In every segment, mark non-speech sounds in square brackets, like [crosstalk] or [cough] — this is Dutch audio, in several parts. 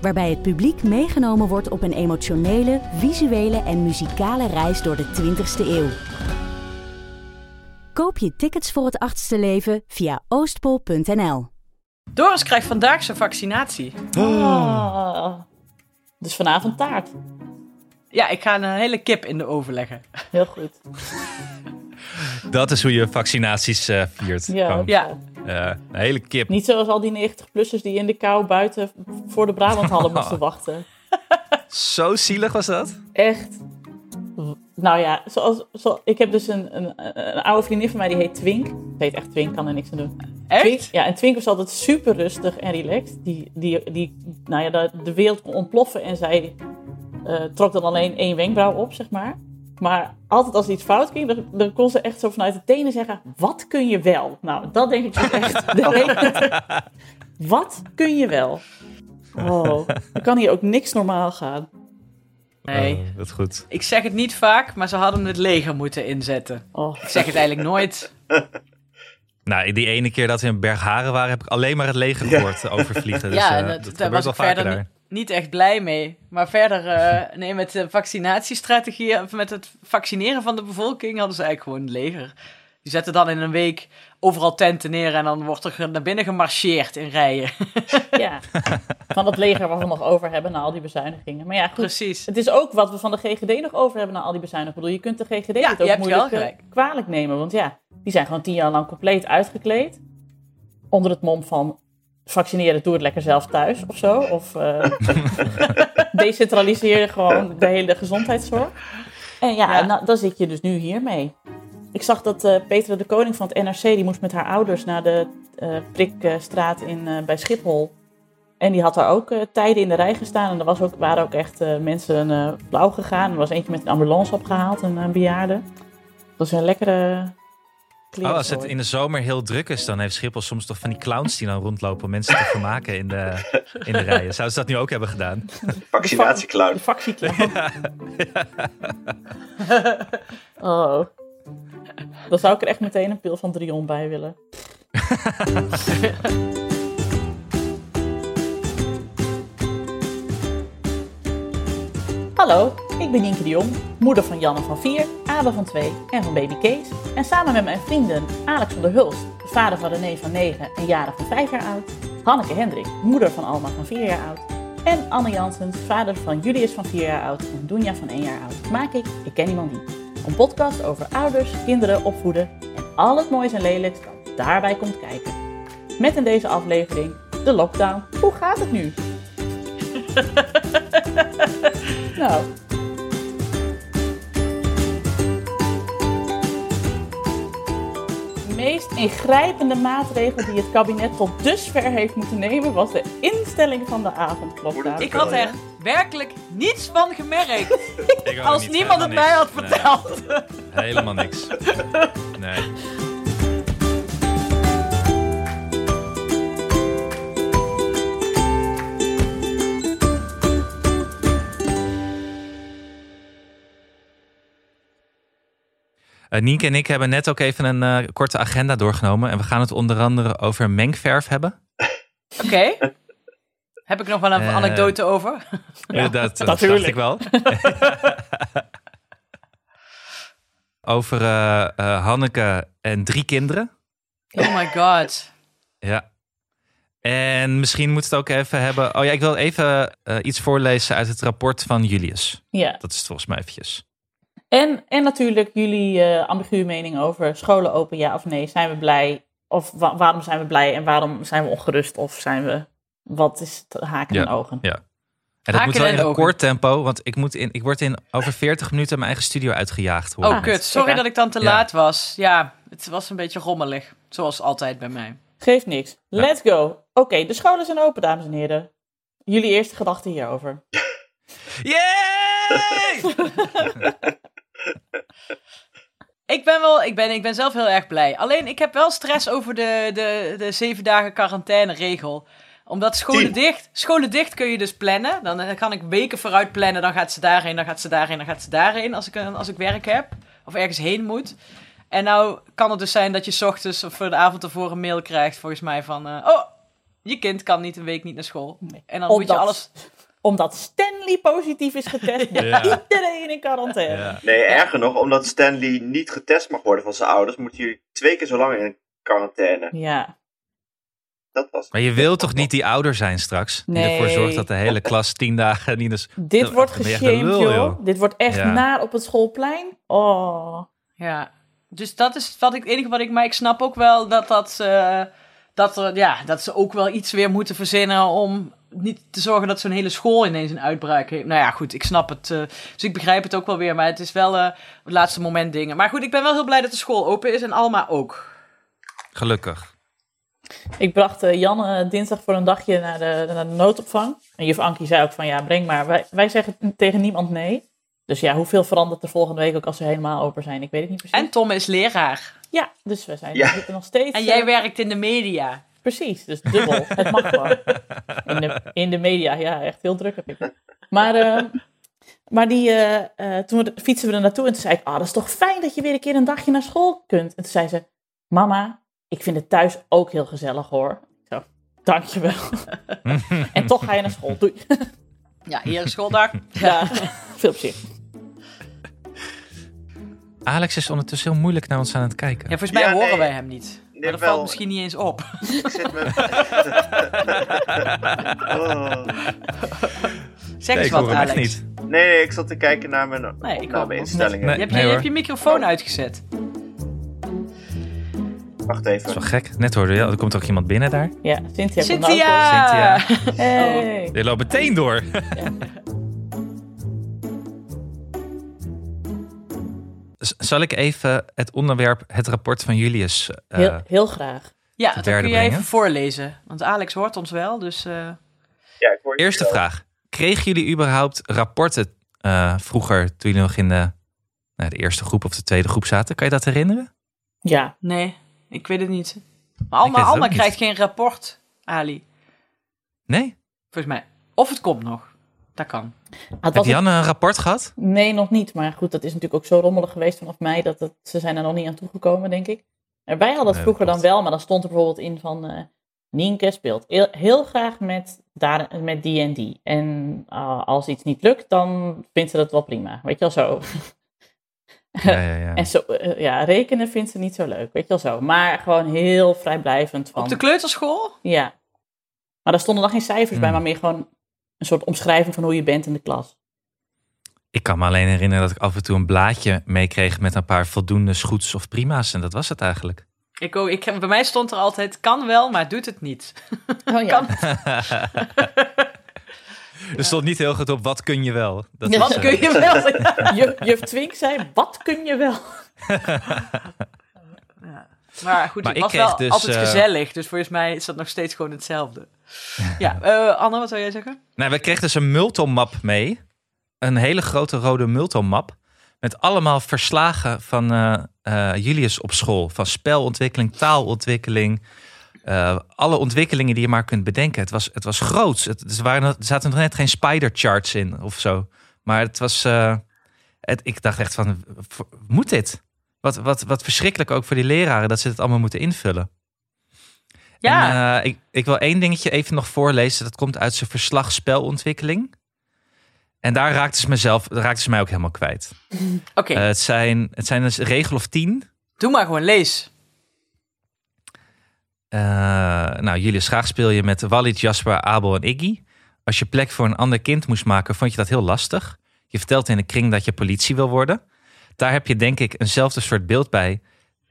Waarbij het publiek meegenomen wordt op een emotionele, visuele en muzikale reis door de 20ste eeuw. Koop je tickets voor het achtste leven via oostpol.nl. Doris krijgt vandaag zijn vaccinatie. Oh. Dus vanavond taart. Ja, ik ga een hele kip in de oven leggen. Heel goed. [laughs] Dat is hoe je vaccinaties eh, viert. Ja. Ja, eh, een hele kip. Niet zoals al die 90-plussers die in de kou buiten voor de Brabanthallen [laughs] moesten wachten. [laughs] Zo zielig was dat? Echt. Nou ja, zoals, zo, ik heb dus een, een, een oude vriendin van mij die heet Twink. Ze heet echt Twink, kan er niks aan doen. Twink, echt? ja, en Twink was altijd super rustig en relaxed. Die, die, die, nou ja, de, de wereld kon ontploffen en zij eh, trok dan alleen één wenkbrauw op, zeg maar. Maar altijd als iets fout ging, dan, dan kon ze echt zo vanuit de tenen zeggen: Wat kun je wel? Nou, dat denk ik dus echt. de [laughs] Wat kun je wel? Oh, er kan hier ook niks normaal gaan. Nee. Oh, dat is goed. Ik zeg het niet vaak, maar ze hadden het leger moeten inzetten. Oh, Ik zeg het eigenlijk nooit. [laughs] Nou, die ene keer dat we in Bergharen waren, heb ik alleen maar het leger gehoord overvliegen. Dus, ja, eh, dat, was wel ik vaker daar. Niet, echt blij mee. Maar verder, eh, nee, met de vaccinatiestrategie, of met het vaccineren van de bevolking, hadden ze eigenlijk gewoon het leger. Die zetten dan in een week overal tenten neer en dan wordt er naar binnen gemarcheerd in rijen. ja. Van dat leger wat we nog over hebben na al die bezuinigingen. Maar ja, goed. Precies. Het is ook wat we van de GGD nog over hebben na al die bezuinigingen. Ik bedoel, je kunt de GGD Ja, het ook moeilijk eh, kwalijk nemen. Want ja, die zijn gewoon tien jaar lang compleet uitgekleed. Onder het mom van vaccineren, doe het lekker zelf thuis of zo. Of eh [laughs] decentraliseer gewoon de hele gezondheidszorg. En ja, Ja. Nou, dan zit je dus nu hiermee. Ik zag dat eh Petra de Koning van het NRC, die moest met haar ouders naar de eh, prikstraat in, eh, bij Schiphol. En die had daar ook eh, tijden in de rij gestaan. En er was ook, waren ook echt eh, mensen eh, blauw gegaan. Er was eentje met een ambulance opgehaald, een, een bejaarde. Dat was een lekkere Oh, als het in de zomer heel druk is, dan heeft Schiphol soms toch van die clowns die dan rondlopen om mensen te vermaken in de, in de rijen. Zouden ze dat nu ook hebben gedaan? Vaccinatieclown. De factieclown. [laughs] [laughs] oh. Dan zou ik er echt meteen een pil van Drion bij willen. [laughs] Hallo, ik ben Nienke de Jong, moeder van Janne van 4, Van 2 en van baby Kees. En samen met mijn vrienden Alex van der Hulst, vader van René van 9 en Jara van 5 jaar oud. Hanneke Hendrik, moeder van Alma van 4 jaar oud. En Anne Janssens, vader van Julius van 4 jaar oud en Doenja van 1 jaar oud. Maak ik Ik Ken Iemand Die. Een podcast over ouders, kinderen, opvoeden en al het moois en lelijks dat daarbij komt kijken. Met in deze aflevering de lockdown. Hoe gaat het nu? [laughs] nou, meest ingrijpende maatregel die het kabinet tot dusver heeft moeten nemen was de instelling van de avondklok. Ik had er werkelijk niets van gemerkt. [laughs] Als niemand het mij had verteld. Nee, helemaal niks. Nee. Eh, Nienke en ik hebben net ook even een eh, korte agenda doorgenomen. En we gaan het onder andere over mengverf hebben. Oké. Heb ik nog wel een Eh, anekdote over? Ja, dat, dat dacht ik wel. [laughs] over Hanneke en drie kinderen. Oh my god. Ja. En misschien moet het ook even hebben. Oh ja, ik wil even eh, iets voorlezen uit het rapport van Julius. Ja, Dat is het volgens mij eventjes. En, en natuurlijk jullie eh ambiguë mening over scholen open, ja of nee. Zijn we blij? Of wa- waarom zijn we blij en waarom zijn we ongerust? Of zijn we, wat is het haken Ja. en ogen? Ja. En dat Haken moet wel in ogen. record tempo, want ik, moet in, ik word in over 40 minuten mijn eigen studio uitgejaagd. hoor Oh, kut. Sorry dat ik dan te Ja. laat was. Ja, het was een beetje rommelig. Zoals altijd bij mij. Geeft niks. Let's go. Oké, de scholen zijn open, dames en heren. Jullie eerste gedachten hierover. Yeah! [laughs] Ik ben, wel, ik, ben, ik ben zelf heel erg blij. Alleen ik heb wel stress over de, de, de zeven dagen quarantaine regel. Omdat scholen Tien. dicht, scholen dicht kun je dus plannen. Dan eh, kan ik weken vooruit plannen. Dan gaat ze daarheen, dan gaat ze daarheen, dan gaat ze daarheen. Als ik, een- als ik werk heb. Of ergens heen moet. En nou kan het dus zijn dat je 's ochtends of voor de avond ervoor een mail krijgt. Volgens mij van... eh, oh, je kind kan niet een week niet naar school. En dan moet je Omdat- alles... Omdat Stanley positief is getest, moet [laughs] Ja. iedereen in quarantaine. Ja. Nee, erger nog, omdat Stanley niet getest mag worden van zijn ouders, moet hij twee keer zo lang in quarantaine. Ja. Dat was Maar je wilt toch niet die ouder zijn straks? Die Nee. ervoor zorgt dat de hele klas tien dagen niet eens... Dit wordt geshamed, lul, joh. joh. Dit wordt echt Ja. naar op het schoolplein. Oh. Ja, dus dat is wat ik, het enige wat ik... Maar ik snap ook wel dat, dat, ze, dat, er, ja, dat ze ook wel iets weer moeten verzinnen om niet te zorgen dat zo'n hele school ineens een uitbraak heeft. Nou ja, goed, ik snap het. eh, dus ik begrijp het ook wel weer. Maar het is wel eh, het laatste moment dingen. Maar goed, ik ben wel heel blij dat de school open is en Alma ook. Gelukkig. Ik bracht eh, Janne dinsdag voor een dagje naar de, naar de noodopvang. En juf Ankie zei ook van ja, breng maar. Wij, wij zeggen tegen niemand nee. Dus ja, hoeveel verandert er volgende week ook als ze helemaal open zijn? Ik weet het niet precies. En Tom is leraar. Ja, dus we zijn Ja. nog steeds. En jij werkt in de media. Precies, dus dubbel. [laughs] het mag gewoon. In de, in de media, ja, echt heel druk heb ik. Maar, eh, maar die, eh, eh, toen we, fietsen we er naartoe en toen zei ik, ah, dat is toch fijn dat je weer een keer een dagje naar school kunt. En toen zei ze, mama, ik vind het thuis ook heel gezellig hoor. Ik Zo, dankjewel. [laughs] en toch ga je naar school, doei. Ja, hier is schooldag. [laughs] ja, veel plezier. Alex is ondertussen heel moeilijk naar ons aan het kijken. Ja, volgens mij Ja, horen nee. wij hem niet. Dat wel. valt misschien niet eens op. Ik zit met... [laughs] Oh. Zeg Nee, eens ik wat, Alex. niet. Nee, ik zat te kijken naar mijn Nee, ik ook. opname-instellingen. Nee. Je hebt je, Nee, je, hebt je microfoon uitgezet. Wacht Dat is even. wel gek. Net hoorde je, er komt ook iemand binnen daar. Ja, Cynthia. Cynthia! ook. Hey. Die loopt meteen door. Z- Zal ik even het onderwerp, het rapport van Julius... eh, Heel, heel graag. Ja, dat kun jij brengen. even voorlezen. Want Alex hoort ons wel, dus... eh, Ja, ik hoor je Eerste wel. vraag. Kregen jullie überhaupt rapporten eh, vroeger, toen jullie nog in de, nou, de eerste groep of de tweede groep zaten? Kan je dat herinneren? Ja, nee, ik weet het niet. Maar Alma, Alma krijgt geen rapport, Ali. Nee? Volgens mij. Of het komt nog. Dat kan. Het Heb een rapport gehad? Nee, nog niet. Maar goed, dat is natuurlijk ook zo rommelig geweest vanaf mei dat het, ze zijn er nog niet aan toegekomen, denk ik. En wij hadden het Nee, vroeger dan wel, maar dan stond er bijvoorbeeld in van eh Nienke speelt heel, heel graag met, daar, met die en die. En ah, als iets niet lukt, dan vindt ze dat wel prima. Weet je wel zo. [laughs] Ja, ja, ja. En zo, eh, ja, rekenen vindt ze niet zo leuk. Weet je wel zo. Maar gewoon heel vrijblijvend van. Op de kleuterschool? Ja. Maar daar stonden dan geen cijfers bij, Hmm. maar meer gewoon een soort omschrijving van hoe je bent in de klas. Ik kan me alleen herinneren dat ik af en toe een blaadje meekreeg met een paar voldoende goeds of prima's. En dat was het eigenlijk. Ik ook, ik, bij mij stond er altijd, kan wel, maar doet het niet. Oh ja. [laughs] Er stond niet heel goed op, wat kun je wel? Dat Ja. is, Wat eh, kun je wel? [laughs] Juf, juf Twink zei, wat kun je wel? [laughs] Maar goed, Maar het was wel dus, altijd eh, gezellig. Dus volgens mij is dat nog steeds gewoon hetzelfde. [laughs] ja, eh, Anne, wat zou jij zeggen? Nou, we kregen dus een multomap mee. Een hele grote rode multomap. Met allemaal verslagen van eh, Julius op school. Van spelontwikkeling, taalontwikkeling. alle ontwikkelingen die je maar kunt bedenken. Het was, het was groots. Het, er, waren, er zaten nog net geen spider charts in of zo. Maar het was... het, ik dacht echt van, moet dit? Wat, wat, wat verschrikkelijk ook voor die leraren dat ze het allemaal moeten invullen. Ja, En, eh, ik, ik wil één dingetje even nog voorlezen. Dat komt uit zijn verslag spelontwikkeling. En daar raakte ze, mezelf, raakte ze mij ook helemaal kwijt. [laughs] oké. Eh, het, zijn, het zijn dus regel of tien. Doe maar gewoon, lees. Eh, nou, Julius, graag speel je met Walid, Jasper, Abel en Iggy. Als je plek voor een ander kind moest maken, vond je dat heel lastig. Je vertelt in de kring dat je politie wil worden. Daar heb je denk ik eenzelfde soort beeld bij.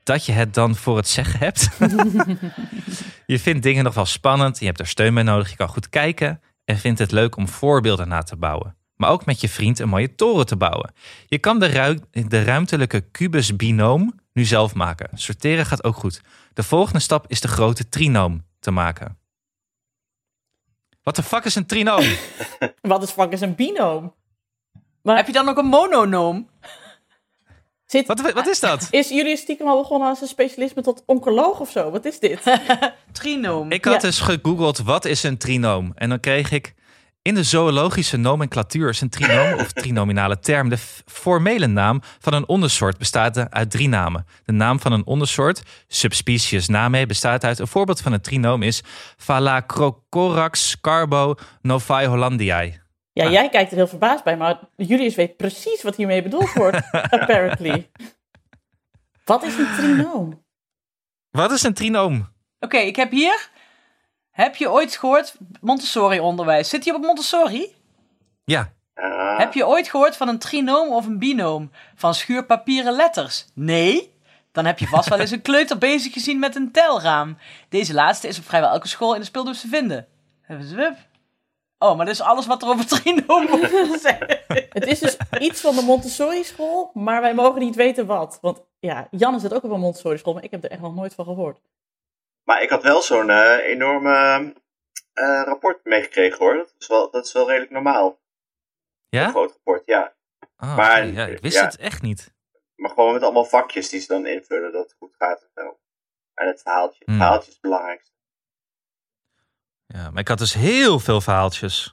Dat je het dan voor het zeggen hebt. [laughs] je vindt dingen nog wel spannend. Je hebt er steun bij nodig. Je kan goed kijken. En vindt het leuk om voorbeelden na te bouwen. Maar ook met je vriend een mooie toren te bouwen. Je kan de, ru- de ruimtelijke kubus binoom nu zelf maken. Sorteren gaat ook goed. De volgende stap is de grote trinoom te maken. Wat de fuck is een trinoom? [laughs] Wat is fuck is een binoom? Maar Heb je dan ook een mononoom? Zit, Wat, wat is dat? is jullie stiekem al begonnen als een specialisme tot oncoloog of zo? Wat is dit? [laughs] Trinoom. Ik had Ja. dus gegoogeld wat is een trinoom. En dan kreeg ik in de zoologische nomenclatuur is een trinoom of trinominale term de formele naam van een ondersoort bestaat uit drie namen. De naam van een ondersoort, subspecies name, bestaat uit een voorbeeld van een trinoom is Phalacrocorax carbo novae hollandiae. Ja, Ah. jij kijkt er heel verbaasd bij, maar Julius weet precies wat hiermee bedoeld wordt, [laughs] apparently. Wat is een trinoom? Wat is een trinoom? Oké, ik heb hier... Heb je ooit gehoord... Montessori-onderwijs. Zit je op Montessori? Ja, Heb je ooit gehoord van een trinoom of een binoom? Van schuurpapieren letters? Nee? Dan heb je vast wel eens een [laughs] kleuter bezig gezien met een telraam. Deze laatste is op vrijwel elke school in de speelbus te vinden. Zwip. Oh, maar dat is alles wat er over trinoom wordt [laughs] gezegd. Het is dus iets van de Montessori-school, maar wij mogen niet weten wat. Want ja, Jan zit ook op een Montessori-school, maar ik heb er echt nog nooit van gehoord. Maar ik had wel zo'n eh, enorme eh, rapport meegekregen hoor. Dat is, wel, dat is wel redelijk normaal. Een ja? groot rapport, ja. Ah, Maar, ja ik wist ja. het echt niet. Maar gewoon met allemaal vakjes die ze dan invullen dat het goed gaat en zo. En het verhaaltje. Het Hmm. verhaaltje is het belangrijkste. Ja, maar ik had dus heel veel verhaaltjes.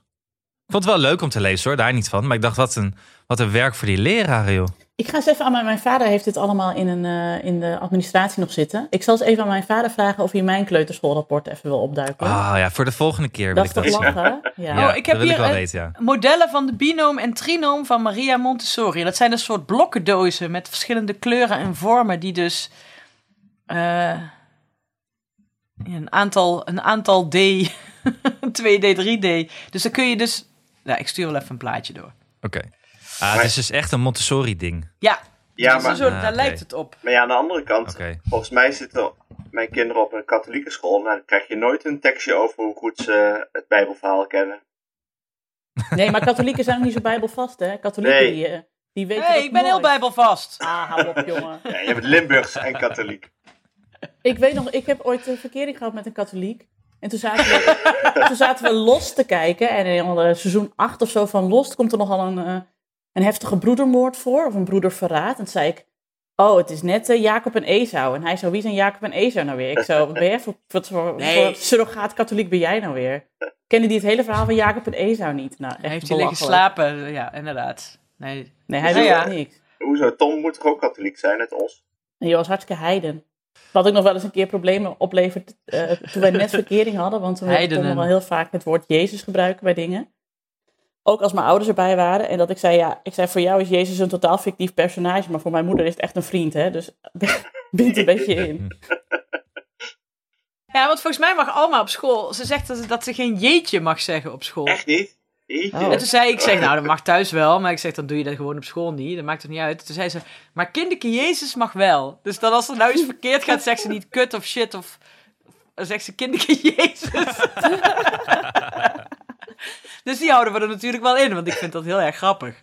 Ik vond het wel leuk om te lezen hoor, daar niet van. Maar ik dacht, wat een, wat een werk voor die leraren joh. Ik ga eens even aan mijn, mijn vader heeft dit allemaal in, een, eh, in de administratie nog zitten. Ik zal eens even aan mijn vader vragen of hij mijn kleuterschoolrapport even wil opduiken. Ah ja, voor de volgende keer wil dat ik is dat lachen? [laughs] Ja. Ja, Oh, ik heb dat wil ik hier een- weten, ja. Modellen van de binoom en trinoom van Maria Montessori. Dat zijn een soort blokkendozen met verschillende kleuren en vormen die dus eh, een, aantal, een aantal D, [laughs] 2D, 3D. Dus dan kun je dus... Ja, ik stuur wel even een plaatje door. Oké. Ah, het is dus echt een Montessori ding. Ja, Ja, maar, zo, Ah, daar oké. lijkt het op. maar ja, aan de andere kant, Oké. volgens mij zitten mijn kinderen op een katholieke school. Nou, dan krijg je nooit een tekstje over hoe goed ze het Bijbelverhaal kennen. Nee, maar katholieken zijn ook niet zo bijbelvast, hè? Katholieken, Nee. die, eh, die weten hey, dat ik ben heel bijbelvast. Ah, hou op, jongen. Ja, je bent Limburgs en katholiek. Ik weet nog, ik heb ooit een verkering gehad met een katholiek. En toen zaten we, [laughs] toen zaten we Lost te kijken. En in eh, seizoen 8 of zo van Lost komt er nogal een, eh, een heftige broedermoord voor. Of een broederverraad. En toen zei ik, oh, het is net eh, Jacob en Esau. En hij zo, wie zijn Jacob en Esau nou weer? Ik zo, wat ben jij voor, wat voor, Nee. voor surrogaat katholiek ben jij nou weer? Kennen die het hele verhaal van Jacob en Esau niet? Nou, echt Hij heeft hij liggen belachelijk. slapen. Ja, inderdaad. Nee. Nee, hij Ja, weet ja. niks. Hoezo? Tom moet toch ook katholiek zijn, net ons? En je was hartstikke heiden. Wat ook nog wel eens een keer problemen oplevert eh, toen wij net verkering hadden. Want [laughs] Heidenen. nog wel heel vaak het woord Jezus gebruiken bij dingen. Ook als mijn ouders erbij waren. En dat ik zei, ja, ik zei voor jou is Jezus een totaal fictief personage. Maar voor mijn moeder is het echt een vriend, hè. Dus [laughs] bind een beetje in. Ja, want volgens mij mag Alma op school... Ze zegt dat ze, dat ze geen jeetje mag zeggen op school. Echt niet? Jeetje. Oh. En toen zei ik, zeg, nou, dat mag thuis wel. Maar ik zeg, dan doe je dat gewoon op school niet. Dat maakt het niet uit. Toen zei ze, maar kinderke Jezus mag wel. Dus dan als er nou iets verkeerd gaat, zegt ze niet kut of shit of... Dan zegt ze kinderke Jezus. [laughs] dus die houden we er natuurlijk wel in, want ik vind dat heel erg grappig.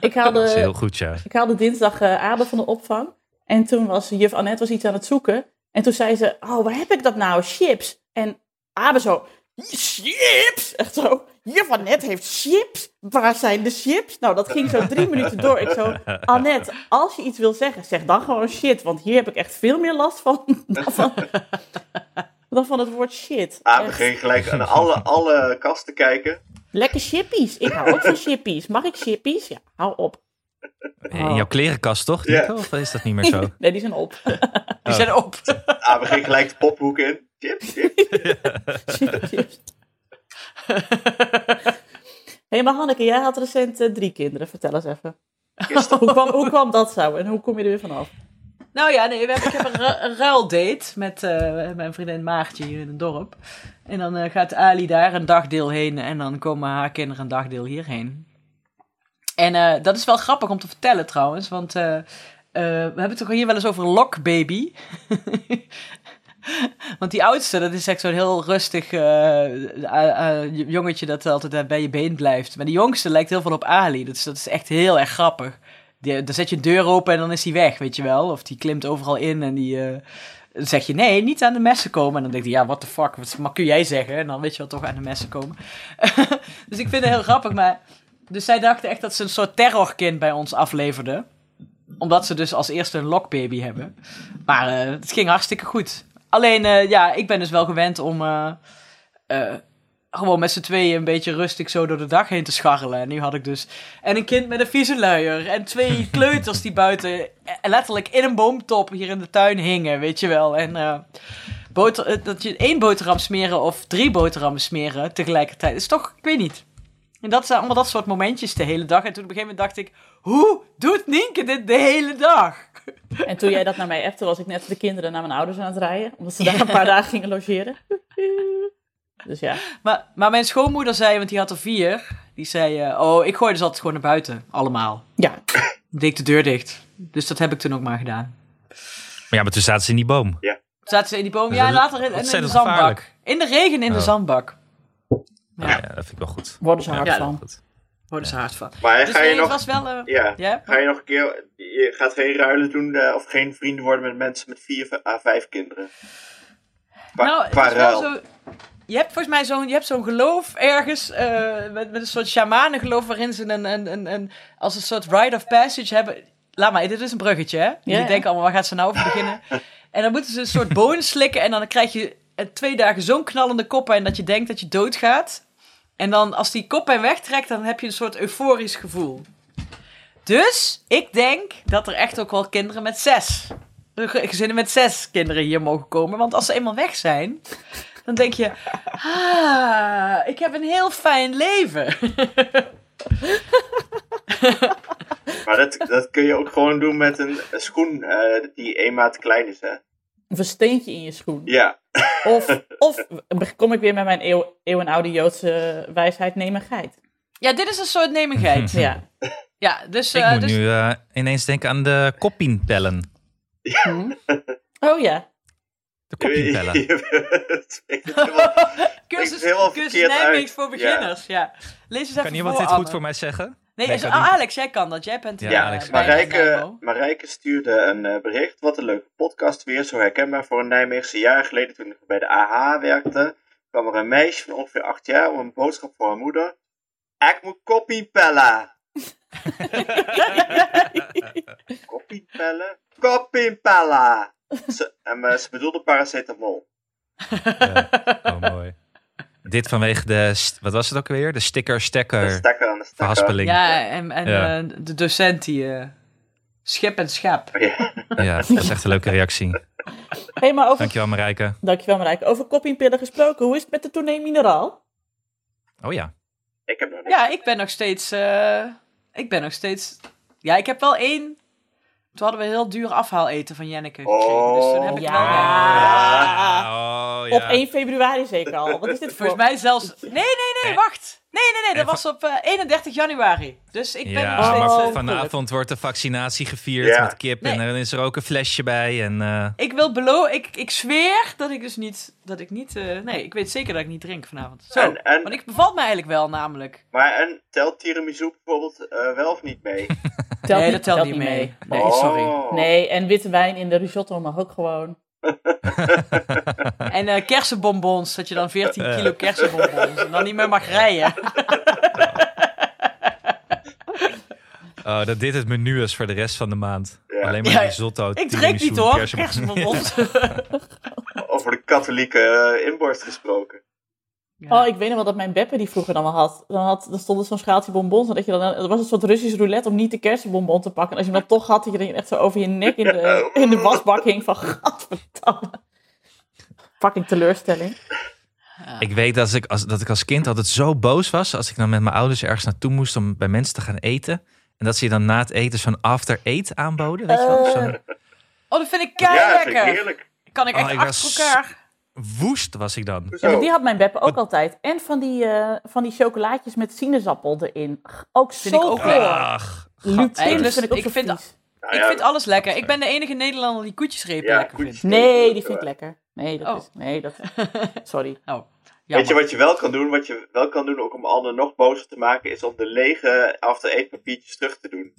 Ik Dat is heel haalde, goed, ja. ik haalde dinsdag eh Abel van de opvang. En toen was juf Annette was iets aan het zoeken. En toen zei ze, oh, waar heb ik dat nou? Chips. En Abel zo, chips? Echt zo, juf Annette heeft chips? Waar zijn de chips? Nou, dat ging zo drie [laughs] minuten door. Ik zo, Annette, als je iets wil zeggen, zeg dan gewoon shit. Want hier heb ik echt veel meer last van [laughs] dan van, dan van het woord shit. Ah, we gingen gelijk aan alle, alle kasten kijken. Lekker chippies. Ik hou ook van chippies. Mag ik chippies? Ja, hou op. In jouw klerenkast toch? Of is dat niet meer zo? [laughs] Nee, die zijn op. Die zijn op. Ah, we gingen gelijk de pophoek in. Chips, chips. Chips. [laughs] Hé, maar Hanneke, jij had recent eh, drie kinderen. Vertel eens even. Hoe kwam, hoe kwam dat zo en hoe kom je er weer vanaf? Nou ja, nee, we hebben, ik heb een, ru- ruildate met eh, mijn vriendin Maartje hier in het dorp. En dan eh, gaat Ali daar een dagdeel heen en dan komen haar kinderen een dagdeel hierheen. En dat is wel grappig om te vertellen trouwens, want we hebben het toch hier wel eens over een lokbaby. [laughs] [laughs] want die oudste, dat is echt zo'n heel rustig eh, eh, eh, jongetje dat altijd bij je been blijft. Maar die jongste lijkt heel veel op Ali, dus dat is echt heel erg grappig. Die, dan zet je een deur open en dan is hij weg, weet je wel. Of die klimt overal in en die... dan zeg je, nee, niet aan de messen komen. En dan denk je, ja, what the fuck, wat kun jij zeggen? En dan weet je wel toch aan de messen komen. [laughs] dus ik vind het heel grappig, maar dus zij dachten echt dat ze een soort terrorkind bij ons afleverden. Omdat ze dus als eerste een lokbaby hebben. Maar het ging hartstikke goed. Alleen, eh, ja, ik ben dus wel gewend om eh, eh, gewoon met z'n tweeën een beetje rustig zo door de dag heen te scharrelen. En nu had ik dus... En een kind met een vieze luier. En twee [laughs] kleuters die buiten letterlijk in een boomtop hier in de tuin hingen, weet je wel. En... boter, dat je één boterham smeren of drie boterhammen smeren tegelijkertijd. is toch, ik weet niet. En dat zijn allemaal dat soort momentjes de hele dag. En toen op een gegeven moment dacht ik, hoe doet Nienke dit de hele dag? En toen jij dat naar mij appte, was ik net de kinderen naar mijn ouders aan het rijden. Omdat ze daar een paar dagen gingen logeren. Dus ja. Maar, maar mijn schoonmoeder zei, want die had er vier. Die zei, eh, oh, ik gooi dus altijd gewoon naar buiten. Allemaal. Ja, Deed ik de deur dicht. Dus dat heb ik toen ook maar gedaan. Maar ja, maar toen zaten ze in die boom. Zaten ze in die boom? Ja, later in, in de zandbak. In de regen in de zandbak. Ja. Ja, dat vind ik wel goed. worden ze hard Ja, van. Worden ze hard van. Maar Dus ga je nee, het nog... was wel... eh, Ja, ja? ga je nog een keer... Je gaat geen ruilen doen eh, of geen vrienden worden met mensen met vier à vijf kinderen. Qua, nou, qua ruil. zo. Je hebt volgens mij zo'n, je hebt zo'n geloof ergens, eh, met, met een soort shamanengeloof waarin ze een, een, een, een, als een soort rite of passage hebben. Laat maar, dit is een bruggetje, hè? Jullie ja. denken allemaal, waar gaat ze nou over beginnen? [laughs] en dan moeten ze een soort boon slikken en dan krijg je twee dagen zo'n knallende koppijn dat je denkt dat je doodgaat. En dan als die koppijn wegtrekt, dan heb je een soort euforisch gevoel. Dus ik denk dat er echt ook wel kinderen met zes, ge- gezinnen met zes kinderen hier mogen komen. Want als ze eenmaal weg zijn, dan denk je, ah, ik heb een heel fijn leven. [laughs] Maar dat, dat kun je ook gewoon doen met een, een schoen eh, die één maat te klein is, hè? Een versteentje in je schoen. Ja. Of, [laughs] of kom ik weer met mijn eeuw, eeuwenoude Joodse wijsheid, neem een geit. Ja, dit is een soort nemigheid. [laughs] Ja. Ja, dus... Ik eh, moet dus nu eh, ineens denken aan de koppienpellen. Oh ja. De koppienpellen. [laughs] Het helemaal- cursus, helemaal uit. voor beginners, ja. Lees eens even Kan iemand voor, dit goed voor mij zeggen? Nee, Nee, is- kan oh. Alex, jij kan dat. Jij bent Ja, eh, Ja, Alex, bij Marijke. Marijke stuurde een eh, bericht. Wat een leuke podcast weer. Zo herkenbaar voor een Nijmeegse. Jaren geleden toen ik bij de AH werkte, kwam er een meisje van ongeveer acht jaar om een boodschap voor haar moeder. Ik moet koppie pellen. [laughs] koppie pellen? Koppie pellen. Ze, en, eh, ze bedoelde paracetamol. [laughs] Ja. Oh, mooi. Dit vanwege de, wat was het ook weer? De sticker De stekker stekker aan de stekker. Ja, en, en Ja. eh, de docent die... eh, schip en schap. Ja. [laughs] Ja, dat is echt een leuke reactie. Hey, maar over, Dankjewel Marijke. dankjewel Marijke. Over koppiepillen gesproken, hoe is het met de tournee Mineraal? Oh ja. Ik heb nog niks. Ja, ik ben nog steeds... eh, ik ben nog steeds... Ja, ik heb wel één... Toen hadden we heel duur afhaaleten van Jenneke gekregen. Dus toen heb ik Oh, wel... ja. Oh, ja. Op 1 februari zeker al. Wat is dit voor? Volgens mij zelfs... Nee, nee, nee, wacht. Nee, nee, nee, dat was op eh, 31 januari. Dus ik ben Ja, nog steeds... Oh, eh, van- vanavond wordt de vaccinatie gevierd Ja. met kip en dan is er ook een flesje bij. En, eh, Ik wil beloven, ik, ik zweer dat ik dus niet, dat ik niet, eh, nee, ik weet zeker dat ik niet drink vanavond. Zo, En- en- want ik bevalt me eigenlijk wel namelijk. Maar en telt tiramisu bijvoorbeeld eh, wel of niet mee? Telt [laughs] nee, niet- dat telt niet mee. Nee, Oh. sorry. Nee, en witte wijn in de risotto mag ook gewoon. [laughs] En eh, kersenbonbons, dat je dan 14 Eh. kilo kersenbonbons en dan niet meer mag rijden. [laughs] oh, dat dit het menu is voor de rest van de maand. Ja. Alleen maar Ja, risotto, Ik drink niet hoor, kersenbonbons. kersenbonbons. [laughs] Over de katholieke eh, inborst gesproken. Oh, ik weet nog wel dat mijn Beppe die vroeger dan wel had. Dan, had, dan stond er zo'n schaaltje bonbons. En dat je dan, er was een soort Russisch roulette om niet de kersenbonbon te pakken. En als je hem dan toch had, dat je dan echt zo over je nek in de, [laughs] in de wasbak hing van gadverdamme. Fucking teleurstelling. Ik weet dat ik, als, dat ik als kind altijd zo boos was als ik dan met mijn ouders ergens naartoe moest om bij mensen te gaan eten. En dat ze je dan na het eten zo'n after eat aanboden, weet je wel? Zo'n Oh, dat vind ik Ja, kei vind ik lekker. heerlijk. Kan ik echt Oh, ik achter was- elkaar. Woest was ik dan. Ja, Zo. maar die had mijn Beppe ook altijd. En van die, eh, van die chocolaatjes met sinaasappel erin. Ook Vind zo ik ook lekker. Ik ik vind-. Nou Ik ja, vind alles lekker. Ik ben de enige Nederlander die koetjesrepen Ja, lekker koetjes- vindt. Nee, die vind ik lekker. Nee, dat Oh. is... Nee, dat... [laughs] Sorry. Oh, Weet je wat je wel kan doen? Wat je wel kan doen ook om anderen nog bozer te maken, is om de lege after papiertjes terug te doen.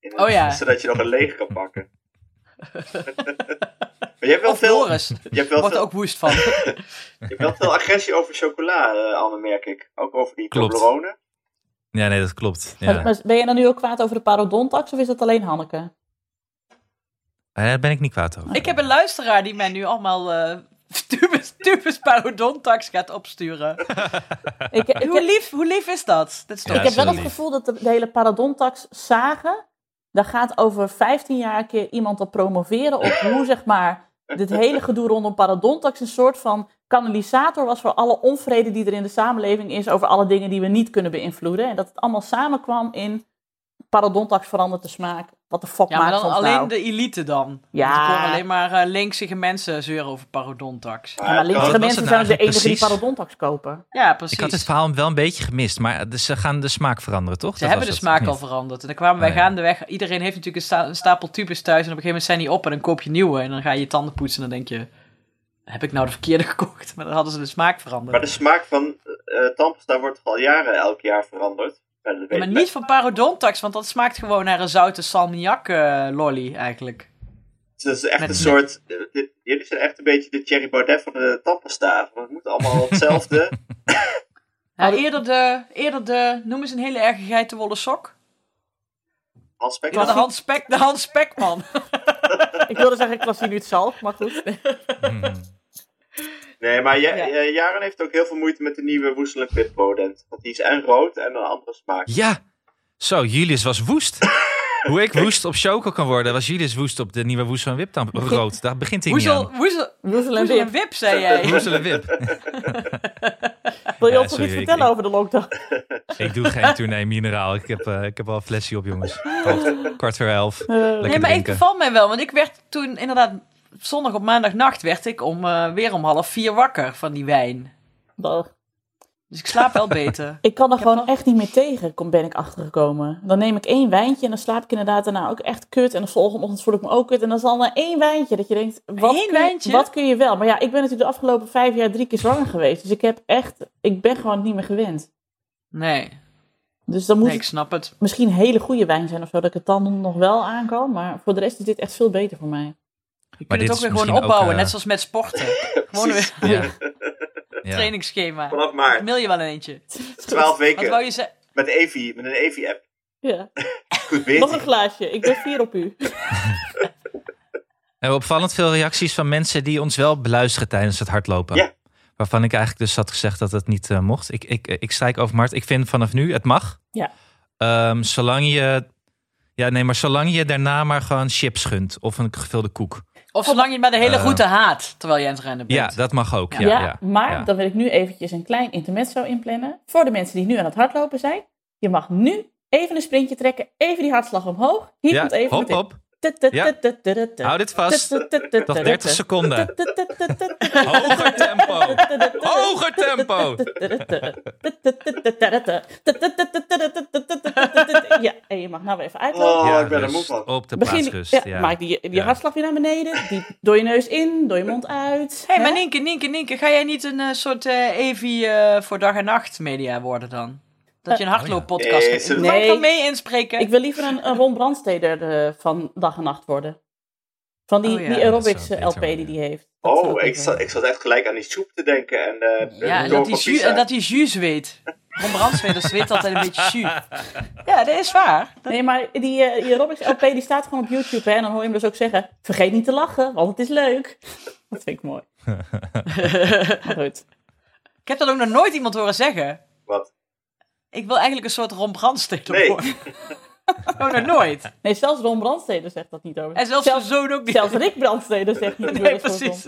In Oh ja. [laughs] Zodat je nog een leeg kan pakken. [laughs] maar je hebt wel Of veel, Doris, je hebt wel wordt er veel, ook woest van. [laughs] je hebt wel veel agressie over chocola, eh, Anne, merk ik. Ook over die Klopt. Toblerone. Ja, nee, dat klopt. Ja. maar Ben je dan nu ook kwaad over de parodontax of is dat alleen Hanneke? Eh, Daar ben ik niet kwaad over. Ik heb een luisteraar die mij nu allemaal eh [laughs] tubus, tubus parodontax gaat opsturen. [laughs] Ik, ik, hoe, lief, hoe lief is dat? Dat is toch Ja, ik heb wel het lief. gevoel dat de, de hele parodontax zagen, daar gaat over 15 jaar een keer iemand op promoveren op hoe zeg maar dit hele gedoe rondom parodontax een soort van kanalisator was voor alle onvrede die er in de samenleving is over alle dingen die we niet kunnen beïnvloeden. En dat het allemaal samenkwam in parodontax verandert de smaak. Wat de fuck Ja, maar maakt dan ons alleen nou? de elite dan. Ja. Want alleen maar eh linksige mensen zeuren over parodontax. Ja, maar linkse was mensen zijn de enige die parodontax kopen. Ja, precies. Ik had het verhaal wel een beetje gemist, maar dus ze gaan de smaak veranderen, toch? Ze Dat hebben de smaak al veranderd. En dan kwamen wij Oh, ja. gaandeweg. Iedereen heeft natuurlijk een, sta- een stapel tubes thuis. En op een gegeven moment zijn die op en dan koop je nieuwe. En dan ga je je tanden poetsen en dan denk je... Heb ik nou de verkeerde [laughs] gekocht? Maar dan hadden ze de smaak veranderd. Maar de smaak van eh tandpasta wordt al jaren elk jaar veranderd. Ja, maar ik. niet van parodontax, want dat smaakt gewoon naar een zoute salmiak eh, lolly eigenlijk. Het is echt Met- een soort. eh, dit- jullie zijn echt een beetje de Thierry Baudet van de tandpasta. Want het moet allemaal [laughs] hetzelfde. Ja, eerder, de, eerder de, noem eens een hele erge geitenwolle sok. Hans Spek. Ja, de Hans, Spek, de Hans Spekman. [laughs] Ik wilde zeggen klassiek zalf, maar goed. Mhm. [laughs] Nee, maar ja, eh, Jaren heeft ook heel veel moeite met de nieuwe Woestel en Bodent. Want die is en rood en een andere smaak. Ja, zo, Julius was woest. [laughs] Hoe ik woest op choco kan worden, was Julius woest op de nieuwe woest van Wiptam rood. Daar begint hij niet Woezel, aan. woezel, Woezel en en Wip. wip, zei jij. [laughs] Woezel en Wip. [laughs] Wil je Ja, ons nog iets vertellen ik- over de lockdown? Ik doe geen tournee mineraal. Ik heb, eh, ik heb al een flesje op, jongens. Kwart voor elf. Lekker Nee, maar ik valt mij wel. Want ik werd toen inderdaad... Zondag op maandagnacht werd ik om, eh, weer om half vier wakker van die wijn. Dus ik slaap wel beter. [laughs] Ik kan er Ik gewoon echt niet meer tegen, kom, ben ik achtergekomen. Dan neem ik één wijntje en dan slaap ik inderdaad daarna ook echt kut. En de volgende ochtend voel ik me ook kut. En dan is al maar één wijntje dat je denkt, wat, Eén kun je, wijntje? wat kun je wel? Maar ja, ik ben natuurlijk de afgelopen vijf jaar drie keer zwanger geweest. Dus ik heb echt, ik ben gewoon niet meer gewend. Nee, Dus dan moet nee ik het snap het. misschien hele goede wijn zijn of zo, dat ik het dan nog wel aan kan. Maar voor de rest is dit echt veel beter voor mij. Je Maar kunt dit het ook weer gewoon ook, opbouwen, eh, net zoals met sporten. [laughs] gewoon weer Ja. [laughs] trainingsschema. Vanaf maart. Mail je wel een eentje. 12 Wat weken. wou je zeggen? Met, Evi, met een Evi-app. Ja. [laughs] Goed bezig. Nog een glaasje, ik ben fier op u. We hebben opvallend veel reacties van mensen die ons wel beluisteren tijdens het hardlopen. Ja. Waarvan ik eigenlijk dus had gezegd dat het niet eh, mocht. Ik, ik, ik strijk over Mart. Ik vind vanaf nu, het mag. Ja. Ehm, zolang je... Ja, nee, maar zolang je daarna maar gewoon chips gunt. Of een gevulde koek. Of zolang je maar de hele Eh. route haat, terwijl je aan het rennen bent. Ja, dat mag ook. Ja, Ja, ja, maar ja. dan wil ik nu eventjes een klein intermezzo inplannen. Voor de mensen die nu aan het hardlopen zijn. Je mag nu even een sprintje trekken. Even die hartslag omhoog. Hier Ja, komt even hop, meteen- Hou dit vast. Nog 30 seconden. Hoger tempo. Hoger tempo. Ja, en je mag nou weer even uitlopen. Oh, Ja, ik ben er moe van. Op de Begin, plaatsrust. ja, Ja, Maak die, die Ja. hartslag weer naar beneden. Die, door je neus in, door je mond uit. Hé, hey, maar Nienke, Nienke, Nienke, ga jij niet een eh, soort eh Evi eh, voor dag en nacht media worden dan? Dat je een hardlooppodcast Nee, ze- Mag ik Nee. wel mee inspreken? Ik wil liever een, een Ron Brandsteder eh, van dag en nacht worden. Van die, Oh ja, die aerobics eh, beter LP die die heeft. Dat Oh, ik zat, ik zat echt gelijk aan die soep te denken. En, eh ja, en dat die, jus, en dat die jus weet. Ron Brandsweder [laughs] zweet altijd een beetje jus. [laughs] Ja, dat is waar. Dat- Nee, maar die, eh, die aerobics LP die staat gewoon op YouTube. Hè, en dan hoor je hem dus ook zeggen, vergeet niet te lachen, want het is leuk. [laughs] Dat vind ik mooi. Maar goed. Ik heb dat ook nog nooit iemand horen zeggen. Wat? Ik wil eigenlijk een soort Ron Brandsteder Nee. worden. [laughs] Oh, nog nooit. Nee, zelfs Ron Brandsteder zegt dat niet over. En zelfs zijn zoon ook niet. zelfs Rick Brandsteder zegt niet [laughs] Nee, precies.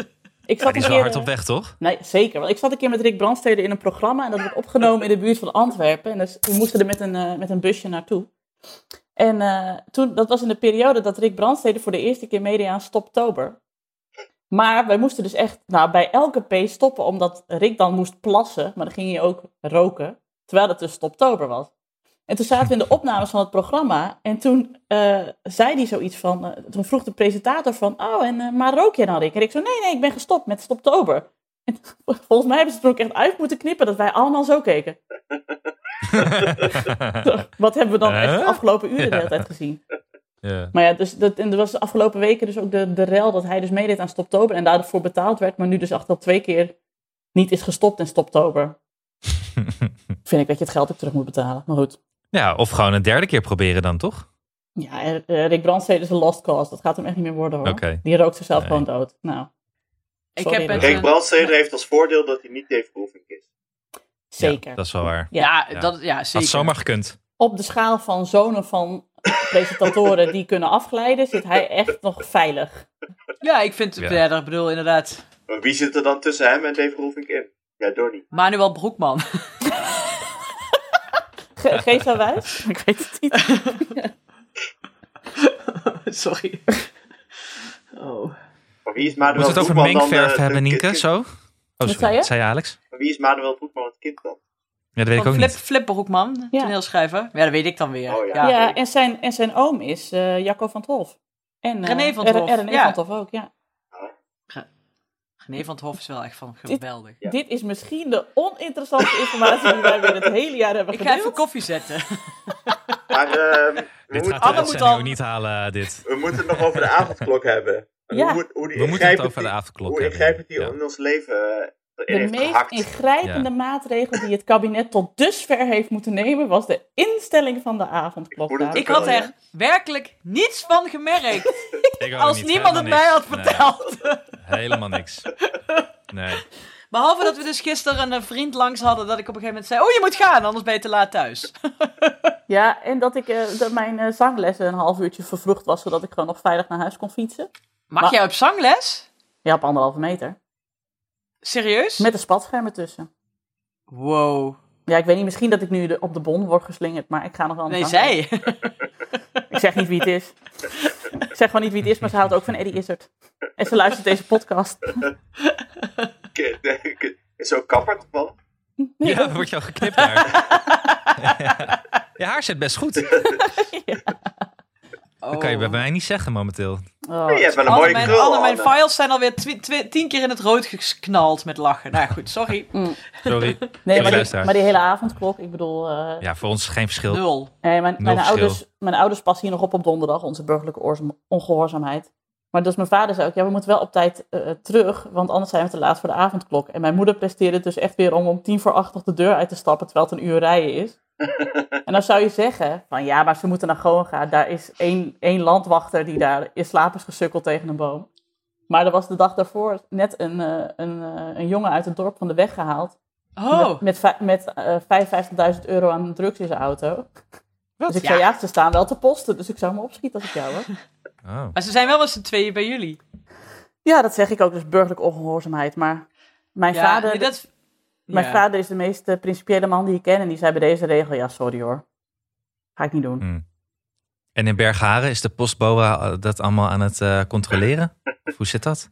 Ik zat die een is wel keer, hard op weg, toch? Nee, zeker. Want ik zat een keer met Rick Brandsteder in een programma en dat werd opgenomen in de buurt van Antwerpen. En dus we moesten er met een, eh, met een busje naartoe. En eh, toen, dat was in de periode dat Rick Brandsteder voor de eerste keer meedeed aan Stoptober. Maar wij moesten dus echt nou, bij elke P stoppen, omdat Rick dan moest plassen, maar dan ging hij ook roken, terwijl het dus Stoptober was. En toen zaten we in de opnames van het programma en toen eh, zei hij zoiets van, eh, toen vroeg de presentator van, oh, en, eh, maar rook je dan Rick? En ik zo, nee, nee, ik ben gestopt met Stoptober. En [laughs] volgens mij hebben ze er ook echt uit moeten knippen dat wij allemaal zo keken. [laughs] Wat hebben we dan echt de afgelopen uren de hele tijd gezien? Maar ja, dus dat, en er was de afgelopen weken dus ook de, de rel dat hij dus meedeed aan Stoptober en daarvoor betaald werd, maar nu dus echt al twee keer niet is gestopt in Stoptober. Vind ik dat je het geld ook terug moet betalen. Maar goed. Ja, of gewoon een derde keer proberen dan, toch? Ja, eh, Rick Brandstede is een lost cause. Dat gaat hem echt niet meer worden hoor. Die rookt zichzelf Nee. gewoon dood. Nou, Ik heb Rick eh, Brandsteder heeft als voordeel dat hij niet Dave Roelvink is. zeker. Ja, dat is wel waar. ja, Ja. Dat, ja, Had zeker. zomaar gekund. Op de schaal van zonen van presentatoren die kunnen afglijden, zit hij echt nog veilig. Ja, ik vind het Ja. verder, ik bedoel inderdaad, Maar wie zit er dan tussen hem en Dave Roelvink in? Ja, Donnie. Manuel Broekman. [laughs] Ge Geef dat wijs? [laughs] Ik weet het niet. [laughs] Sorry. Oh. Maar wie is Manuel Moeten we het over mengverf eh, hebben, Nienke? Zo? Oh, sorry. zei je? zei je, Alex? Maar wie is Manuel Broekman het kind dan? Ja, dat weet ik ook Flip, niet. Flip Broekman, Ja. toneelschrijver. Ja, dat weet ik dan weer. Oh, ja. ja. Ja, en zijn, en zijn oom is eh, Jacco van 't Hof. En, eh, René van 't R- Hof, René ja. van 't Hof ook, ja. René van het Hof is wel echt van Dit- geweldig. Ja. Dit is misschien de oninteressante informatie die wij weer het hele jaar hebben Ik ga gedeeld. even koffie zetten. [laughs] Maar ehm, we, Dit gaat de moet al- niet halen, dit. we moeten het nog over de avondklok hebben. Ja. Hoe, moet- hoe die We moeten het over de avondklok Hoe hebben. ingrijpend die Ja. in ons leven eh, De meest gehakt. ingrijpende Ja. maatregel die het kabinet tot dusver heeft moeten nemen, was de instelling van de avondklok. Ik had er werkelijk niets van gemerkt. [laughs] Als niet, niemand het mij had verteld. Nee, helemaal niks. Nee. Behalve dat we dus gisteren een vriend langs hadden dat ik op een gegeven moment zei... Oh, je moet gaan, anders ben je te laat thuis. [laughs] Ja, en dat, ik, eh, dat mijn eh, zanglessen een half uurtje vervroegd was, zodat ik gewoon nog veilig naar huis kon fietsen. Mag Maar- jij op zangles? Ja, op anderhalve meter. Serieus? Met een spatscherm ertussen. Wow. Ja, ik weet niet, misschien dat ik nu de, op de bon word geslingerd, maar ik ga nog wel Nee, zij. [laughs] Ik zeg niet wie het is. ik zeg gewoon niet wie het is, maar ze houdt ook van Eddie Izzard. En ze luistert deze podcast. Is zo kapper toevallig? Ja, dan word je al geknipt daar. [laughs] Je haar zit best goed. Dat kan je bij mij niet zeggen momenteel. Oh, je hebt wel een Alle mooie mijn, krul, alle mijn files zijn alweer twi- twi- tien keer in het rood geknald met lachen. Nou goed, sorry. [laughs] Sorry. nee, maar die, maar die hele avondklok, ik bedoel... eh, Ja, voor ons geen verschil. Nul. Nee, mijn, mijn, verschil. ouders, mijn ouders passen hier nog op op donderdag, onze burgerlijke oorza- ongehoorzaamheid. Maar dus mijn vader zei ook, ja, we moeten wel op tijd eh, terug, want anders zijn we te laat voor de avondklok. En mijn moeder presteerde dus echt weer om om tien voor acht nog de deur uit te stappen, terwijl het een uur rijden is. [laughs] en dan zou je zeggen, van ja, maar ze moeten naar Goa gaan. Daar is één, één landwachter die daar in slaap is gesukkeld tegen een boom. Maar er was de dag daarvoor net een, eh, een, eh, een jongen uit het dorp van de weg gehaald. Oh, Met, met, vij- met eh 55.000 euro aan drugs in zijn auto. Dus ik Ja. zei, ja, ze staan wel te posten, dus ik zou me opschieten als ik jou hoor. Oh. [laughs] maar ze zijn wel met z'n tweeën bij jullie. Ja, dat zeg ik ook, dus burgerlijke ongehoorzaamheid. Maar mijn, Ja, vader, nee, dat... mijn ja. vader is de meest eh, principiële man die ik ken. En die zei bij deze regel, ja, sorry hoor. Ga ik niet doen. Hmm. En in Bergharen is de postboa eh, dat allemaal aan het eh, controleren? Of [laughs] hoe zit dat?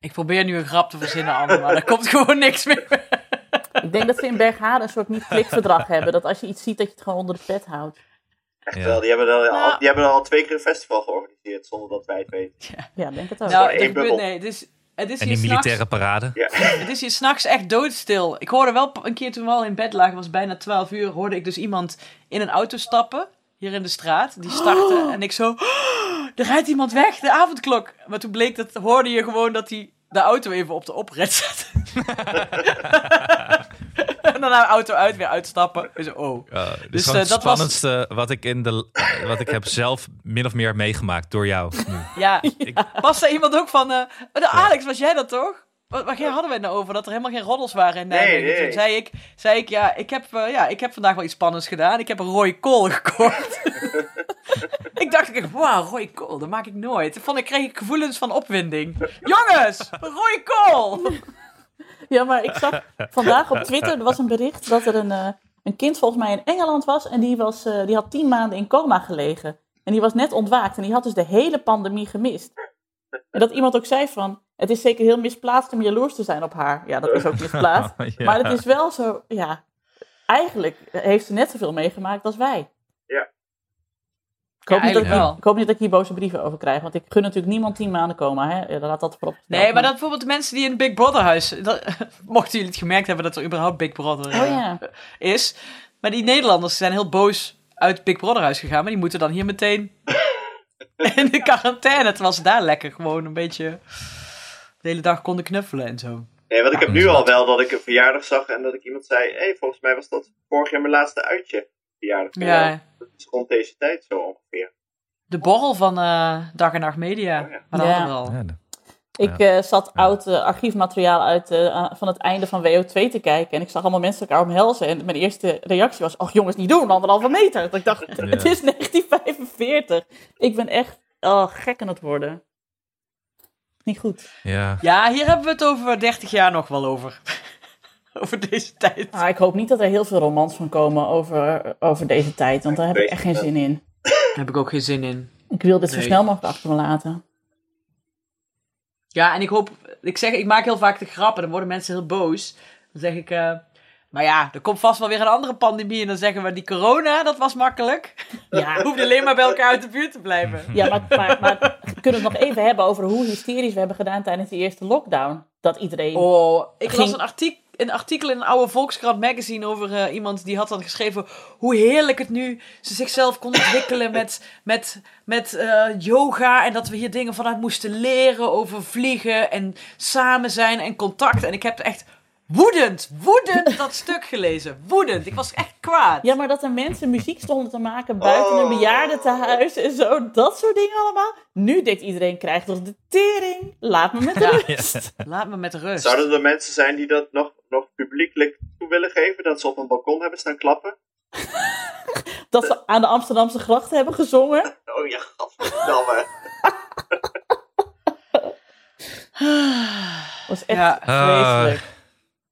Ik probeer nu een grap te verzinnen, Anne, maar er komt [laughs] gewoon niks meer. Ik denk dat ze in Bergharen een soort niet-klikverdrag [laughs] hebben. Dat als je iets ziet, dat je het gewoon onder de pet houdt. Echt Ja. wel, die hebben, al, Nou. die hebben al twee keer een festival georganiseerd zonder dat wij het weten. Ja, ik denk het ook. Nou, bubbel. nee, is, het is En hier die s'nachts militaire parade? Ja. [laughs] Het is hier s'nachts echt doodstil. Ik hoorde wel een keer toen we al in bed lagen, was bijna 12 uur, hoorde ik dus iemand in een auto stappen, hier in de straat. Die startte en ik zo, "Oh, er rijdt iemand weg, de avondklok. Maar toen bleek dat, hoorde je gewoon dat hij de auto even op de oprit zette. [laughs] en daarna de auto uit, weer uitstappen. En zo, oh. Ja, Dus, eh, het dat was- spannendste wat, ik in de, eh, wat ik heb zelf min of meer meegemaakt door jou. nu. Ja, [laughs] Ik, [laughs] was er iemand ook van, eh, de Alex, was jij dat toch? Wat, waar hadden wij het nou over? Dat er helemaal geen roddels waren in Nee, Nijmegen. nee. Toen zei ik, zei ik, ja ik, heb, ja, ik heb vandaag wel iets spannends gedaan. Ik heb een rode kool gekocht. [laughs] ik dacht, ik, wauw, rode kool, dat maak ik nooit. Toen vond ik, kreeg ik gevoelens van opwinding. Jongens, rode kool! Ja, maar ik zag vandaag op Twitter, er was een bericht dat er een, eh, een kind volgens mij in Engeland was. En die, was, eh, die had tien maanden in coma gelegen. En die was net ontwaakt en die had dus de hele pandemie gemist. En dat iemand ook zei van, het is zeker heel misplaatst om jaloers te zijn op haar. Ja, dat is ook misplaatst. [laughs] Ja. Maar het is wel zo, ja, eigenlijk heeft ze net zoveel meegemaakt als wij. Ja. Ik hoop, Ja, niet dat ik, hier- wel. ik hoop niet dat ik hier boze brieven over krijg, want ik gun natuurlijk niemand tien maanden coma. Hè? Laat dat voorop Nee, maar dat bijvoorbeeld de mensen die in het Big Brother huis... Dat, [laughs] mochten jullie het gemerkt hebben dat er überhaupt Big Brother Oh eh, ja. is. Maar die Nederlanders zijn heel boos uit het Big Brother huis gegaan. Maar die moeten dan hier meteen [laughs] in de quarantaine. Terwijl ze daar lekker gewoon een beetje de hele dag konden knuffelen en zo. Nee, want ik heb nu al wel dat ik een verjaardag zag en dat ik iemand zei: hé, hey, volgens mij was dat vorig jaar mijn laatste uitje. Verjaardag. Ja, Dat is rond deze tijd zo ongeveer. de borrel van eh, Dag en Nacht Media. Oh ja. Maar al. Ik eh, zat oud eh, archiefmateriaal uit, eh, van het einde van WO2 te kijken. En ik zag allemaal mensen elkaar omhelzen. En mijn eerste reactie was: Oh jongens, niet doen, anderhalve meter. Dat ik dacht: Het is 1945. Ik ben echt oh, gek aan het worden. Niet goed. ja. Ja, hier hebben we het over 30 jaar nog wel over. [laughs] over deze tijd. Maar ik hoop niet dat er heel veel romans van komen over, over deze tijd. Want daar heb ik echt geen zin in. Daar [laughs] heb ik ook geen zin in. Ik wil dit zo snel mogelijk achter me laten. Ja, en ik hoop, ik zeg, ik maak heel vaak de grap en dan worden mensen heel boos. Dan zeg ik, eh, maar ja, er komt vast wel weer een andere pandemie en dan zeggen we, die corona, dat was makkelijk. Ja, [laughs] Hoefde alleen maar bij elkaar uit de buurt te blijven. Ja, maar, maar, maar kunnen we het nog even hebben over hoe hysterisch we hebben gedaan tijdens de eerste lockdown? Dat iedereen... Oh, ik Ging- las een, artik een artikel in een oude Volkskrant magazine over eh, iemand die had dan geschreven hoe heerlijk het nu ze zichzelf kon ontwikkelen met, met, met eh, yoga en dat we hier dingen vanuit moesten leren over vliegen en samen zijn en contact. En ik heb echt woedend, woedend dat [laughs] stuk gelezen. Woedend, ik was echt kwaad. Ja, maar dat er mensen muziek stonden te maken buiten een Oh. bejaardentehuis en zo. Dat soort dingen allemaal. Nu denkt iedereen, krijgt toch de tering. Laat me met Ja. rust. Laat me met rust. Zouden er mensen zijn die dat nog, nog publiekelijk toe willen geven? Dat ze op een balkon hebben staan klappen? [laughs] Dat ze aan de Amsterdamse grachten hebben gezongen. Oh ja, gadverdamme. Dat [laughs] was echt Ja. vreselijk.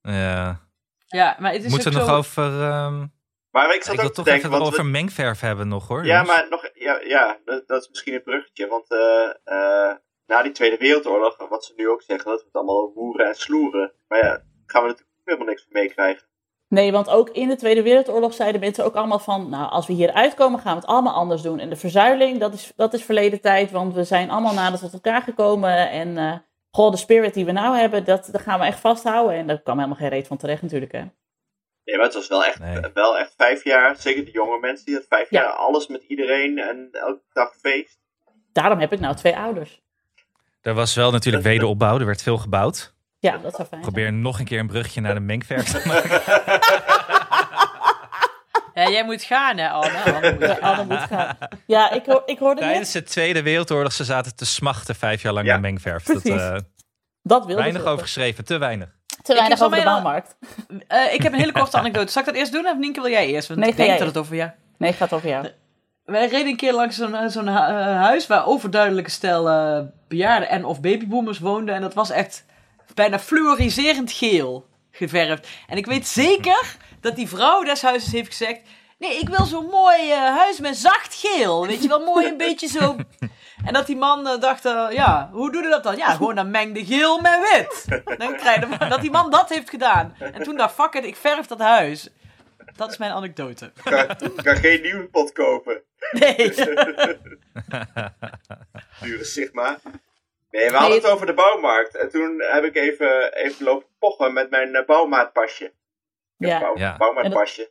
ja. Ja, maar het is Moeten we nog zo... over... ehm, Maar ik zat ik wil ook te toch denken, even want over we- mengverf hebben nog hoor. Ja, maar nog, ja, ja dat, dat is misschien een bruggetje. Want eh, eh, na die Tweede Wereldoorlog, wat ze nu ook zeggen, dat we het allemaal woeren en sloeren. Maar ja, gaan we natuurlijk helemaal niks van meekrijgen. Nee, want ook in de Tweede Wereldoorlog zeiden mensen ook allemaal van... Nou, als we hier uitkomen, gaan we het allemaal anders doen. En de verzuiling, dat is, dat is verleden tijd. Want we zijn allemaal nader tot elkaar gekomen. En eh goh, de spirit die we nou hebben, dat, dat gaan we echt vasthouden. En daar kwam helemaal geen reet van terecht natuurlijk, hè. Nee, maar het was wel echt, Nee. wel echt vijf jaar, zeker de jonge mensen, die had vijf Ja. jaar alles met iedereen en elke dag feest. Daarom heb ik nou twee ouders. Er was wel natuurlijk wederopbouw, er werd veel gebouwd. Ja, dat zou fijn zijn. Probeer nog een keer een brugje naar de mengverf te [laughs] maken. Ja, jij moet gaan hè, Anne. Anne moet Ja, gaan. Anne moet gaan. Ja, ik, hoor, ik hoorde Tijdens net... de Tweede Wereldoorlog, ze zaten te smachten vijf jaar lang Ja, naar mengverf. Dat, eh, Dat wilde weinig over geschreven, te weinig. Te weinig over de bouwmarkt. Eh, ik heb een hele korte anekdote. Zal ik dat eerst doen of Nienke wil jij eerst? Want Nee, ik denk dat het over jou... Nee, het gaat over jou. Wij reden een keer langs zo'n eh, eh, huis waar overduidelijke stel bejaarden en of babyboomers woonden. En dat was echt bijna fluoriserend geel geverfd. En ik weet zeker dat die vrouw des huizes heeft gezegd... Nee, ik wil zo'n mooi eh, huis met zacht geel. Weet je wel, mooi een beetje zo... En dat die man eh, dacht, eh, ja, hoe doe je dat dan? Ja, gewoon dan meng de geel met wit. Dan krijg je, dat die man dat heeft gedaan. En toen dacht, fuck it, ik verf dat huis. Dat is mijn anekdote. Ik kan, ik kan geen nieuwe pot kopen. Nee. [laughs] Dure Sigma. Nee, we hadden het over de bouwmarkt. En toen heb ik even, even lopen pochen met mijn eh, bouwmaatpasje. Ja. Bouw, Ja. Bouwmaatpasje.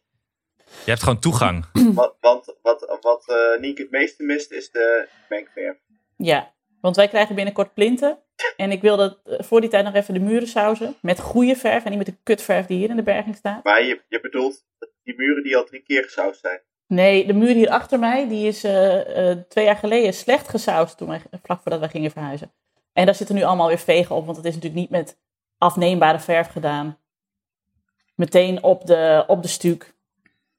Je hebt gewoon toegang. [clears throat] Want, want wat, wat eh Nienke het meeste mist is de mengverf. Ja, want wij krijgen binnenkort plinten. En ik wil dat eh, voor die tijd nog even de muren sausen. Met goede verf en niet met de kutverf die hier in de berging staat. Maar je, je bedoelt die muren die al drie keer gesausd zijn. Nee, de muur hier achter mij, die is twee jaar geleden slecht gesausd. Toen wij, vlak voordat wij gingen verhuizen. En daar zitten nu allemaal weer vegen op. Want het is natuurlijk niet met afneembare verf gedaan. Meteen op de, op de stuk.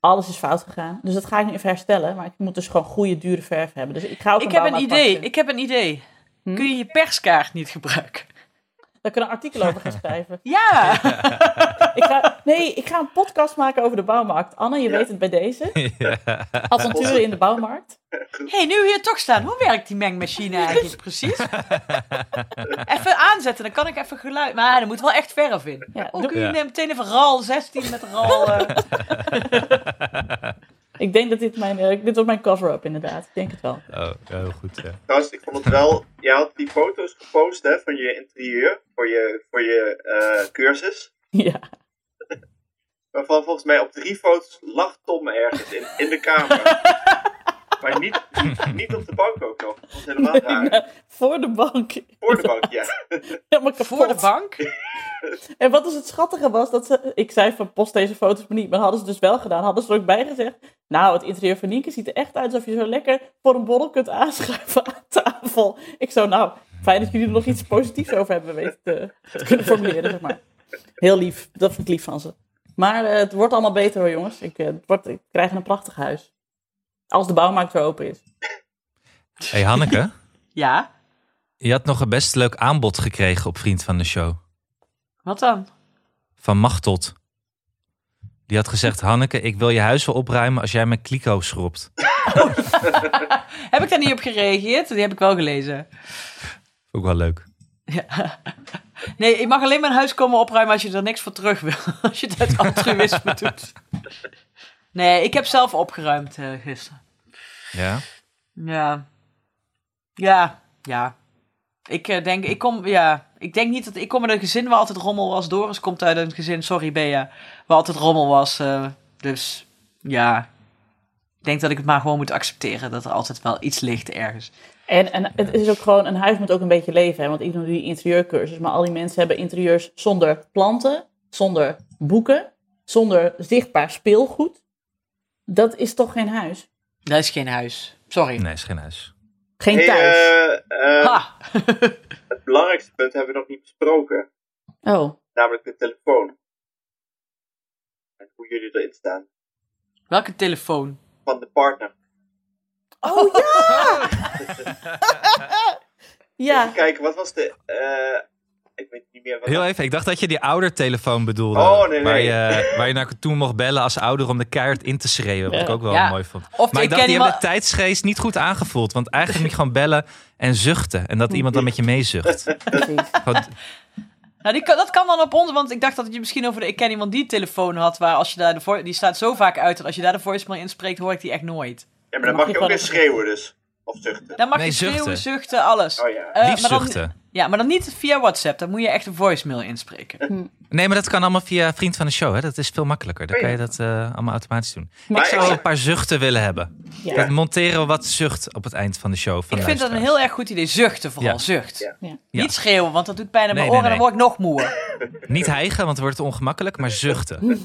Alles is fout gegaan. Dus dat ga ik nu even herstellen. Maar ik moet dus gewoon goede, dure verf hebben. Dus ik ga ook Ik een heb een idee. Ik heb een idee. Hm? Kun je je perskaart niet gebruiken? Daar kunnen we een artikel over gaan schrijven. Ja! [laughs] Ik ga, nee, ik ga een podcast maken over de bouwmarkt. Anne, je Ja. weet het bij deze. [laughs] ja. Avonturen in de bouwmarkt. hey, nu we hier toch staan, hoe werkt die mengmachine eigenlijk precies? [laughs] even aanzetten, dan kan ik even geluid... Maar er moet wel echt verf in. Ja, Oh, kun je Ja. meteen even RAL 16 met RAL... eh, ik denk dat dit mijn, eh, dit wordt mijn cover-up inderdaad. Ik denk het wel. Oh, heel goed. Ja. Trouwens, ik vond het wel... Je had die foto's gepost hè, van je interieur. Voor je, voor je eh, cursus. [laughs] Ja, Waarvan volgens mij op drie foto's lag Tom ergens in, in de kamer. [laughs] Maar niet, [laughs] niet op de bank ook nog. Dat is helemaal raar. Voor de bank. Voor de bank, ja. [laughs] Helemaal kapot. Voor de bank? [laughs] En wat dus het schattige was, dat ze, ik zei van post deze foto's maar niet, maar hadden ze dus wel gedaan. Hadden ze er ook bij gezegd, nou het interieur van Nienke ziet er echt uit alsof je zo lekker voor een borrel kunt aanschuiven aan tafel. Ik zo, nou, fijn dat jullie er nog iets positiefs over hebben weten te, te kunnen formuleren, zeg maar. Heel lief, dat vind ik lief van ze. Maar eh, het wordt allemaal beter hoor jongens, ik, eh, het wordt, ik krijg een prachtig huis. Als de bouwmarkt weer open is. hey Hanneke, [laughs] Ja. je had nog een best leuk aanbod gekregen op Vriend van de Show. Wat dan? Van Machtot. Die had gezegd, Hanneke, ik wil je huis wel opruimen als jij mijn kliko schropt. [laughs] Heb ik daar niet op gereageerd? Die heb ik wel gelezen. Ook wel leuk. Nee, ik mag alleen mijn huis komen opruimen als je er niks voor terug wil. [laughs] Als je het uit altruïsme doet. Nee, ik heb zelf opgeruimd eh, gisteren. Ja? Ja. Ja, ja. Ik eh, denk, ik kom, ja. Ik denk niet dat, ik kom uit een gezin waar altijd rommel was. Doris komt uit een gezin, sorry Bea, waar altijd rommel was. eh, dus, ja. Ik denk dat ik het maar gewoon moet accepteren dat er altijd wel iets ligt ergens. En, en het is ook gewoon, een huis moet ook een beetje leven. Hè? Want ik doe die interieurcursus, maar al die mensen hebben interieurs zonder planten, zonder boeken, zonder zichtbaar speelgoed. Dat is toch geen huis? Dat is geen huis. Sorry. Nee, is geen huis. Geen Hey, thuis. eh, eh, Ha! [laughs] het belangrijkste punt hebben we nog niet besproken. Oh, Namelijk de telefoon. En hoe jullie erin staan. Welke telefoon? Van de partner. oh ja! [laughs] ja, Even kijken, wat was de... eh, ik weet niet meer wat... Heel even, ik dacht dat je die oudertelefoon bedoelde. Oh, nee, Waar je, waar je naar toe mocht bellen als ouder om de keihard in te schreeuwen. Wat ik ook wel Ja. mooi vond. Of Maar ik dacht, die hebben de tijdsgeest niet goed aangevoeld. Want eigenlijk moet je gewoon bellen en zuchten. En dat iemand dan met je meezucht. [laughs] precies. Nou, die dat kan dan op ons, want ik dacht dat je misschien over de Ik ken iemand die telefoon had, waar als je daar de vo- die staat zo vaak uit dat als je daar de voicemail inspreekt, hoor ik die echt nooit. Ja, maar dan Mag mag je ook gewoon weer schreeuwen dus. Of zuchten. Dan mag Nee, je schreeuwen, zuchten. alles. Oh ja. Eh, Lief maar dan- zuchten. Ja, maar dan niet via WhatsApp, dan moet je echt een voicemail inspreken. Nee, maar dat kan allemaal via Vriend van de Show. Hè? Dat is veel makkelijker. Dan Oh, kan je dat eh, allemaal automatisch doen. Maar Ik zou een paar zuchten willen hebben. Ja. Dan monteren we wat zucht op het eind van de show. Van ik de vind dat een heel erg goed idee. Zuchten vooral, Ja. zucht. Ja. Ja. Ja. Niet schreeuwen, want dat doet pijn aan mijn Nee, oren nee, en dan word ik nog moeer. Niet hijgen, want dan wordt het ongemakkelijk. Maar zuchten.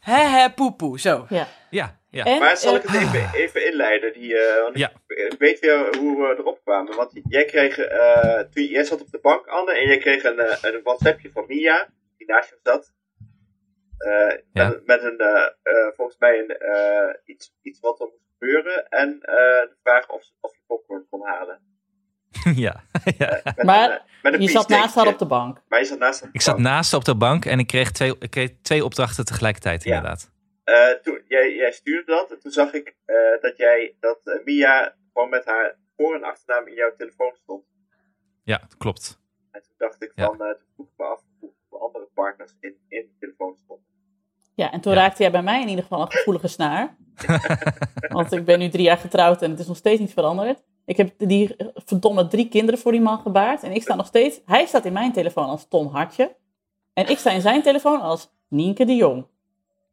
Hè, hè, poepoe, zo. Ja. Ja, ja. En, Maar zal ik eh, het even, even inleiden? Die, eh, want Ja. ik, weet weer hoe we erop kwamen. Want jij kreeg, eh, toen, jij zat op de bank, Anne, en jij kreeg een, eh, een WhatsAppje van Mia, die naast je zat. Eh, Ja. met, met een, eh, eh, volgens mij een, eh, iets, iets wat er moest gebeuren. En eh, de vraag of, of je popcorn kon halen. [laughs] ja. [laughs] ja. Met Maar een, eh, je zat naast haar op de bank. Maar je zat naast haar op de Ik zat bank. naast op de bank en ik kreeg twee, ik kreeg twee opdrachten tegelijkertijd, Ja. inderdaad. Eh, toen, jij, jij stuurde dat en toen zag ik eh, dat jij, dat eh, Mia gewoon met haar voor- en achternaam in jouw telefoon stond. Ja, dat klopt. En toen dacht ik Ja. van, eh toen vroeg ik me af hoeveel andere partners in, in de telefoon stonden. Ja, en toen Ja. raakte jij bij mij in ieder geval een gevoelige snaar. [laughs] Want ik ben nu drie jaar getrouwd en het is nog steeds niet veranderd. Ik heb die verdomme drie kinderen voor die man gebaard. En ik sta nog steeds... Hij staat in mijn telefoon als Tom Hartje. En ik sta in zijn telefoon als Nienke de Jong.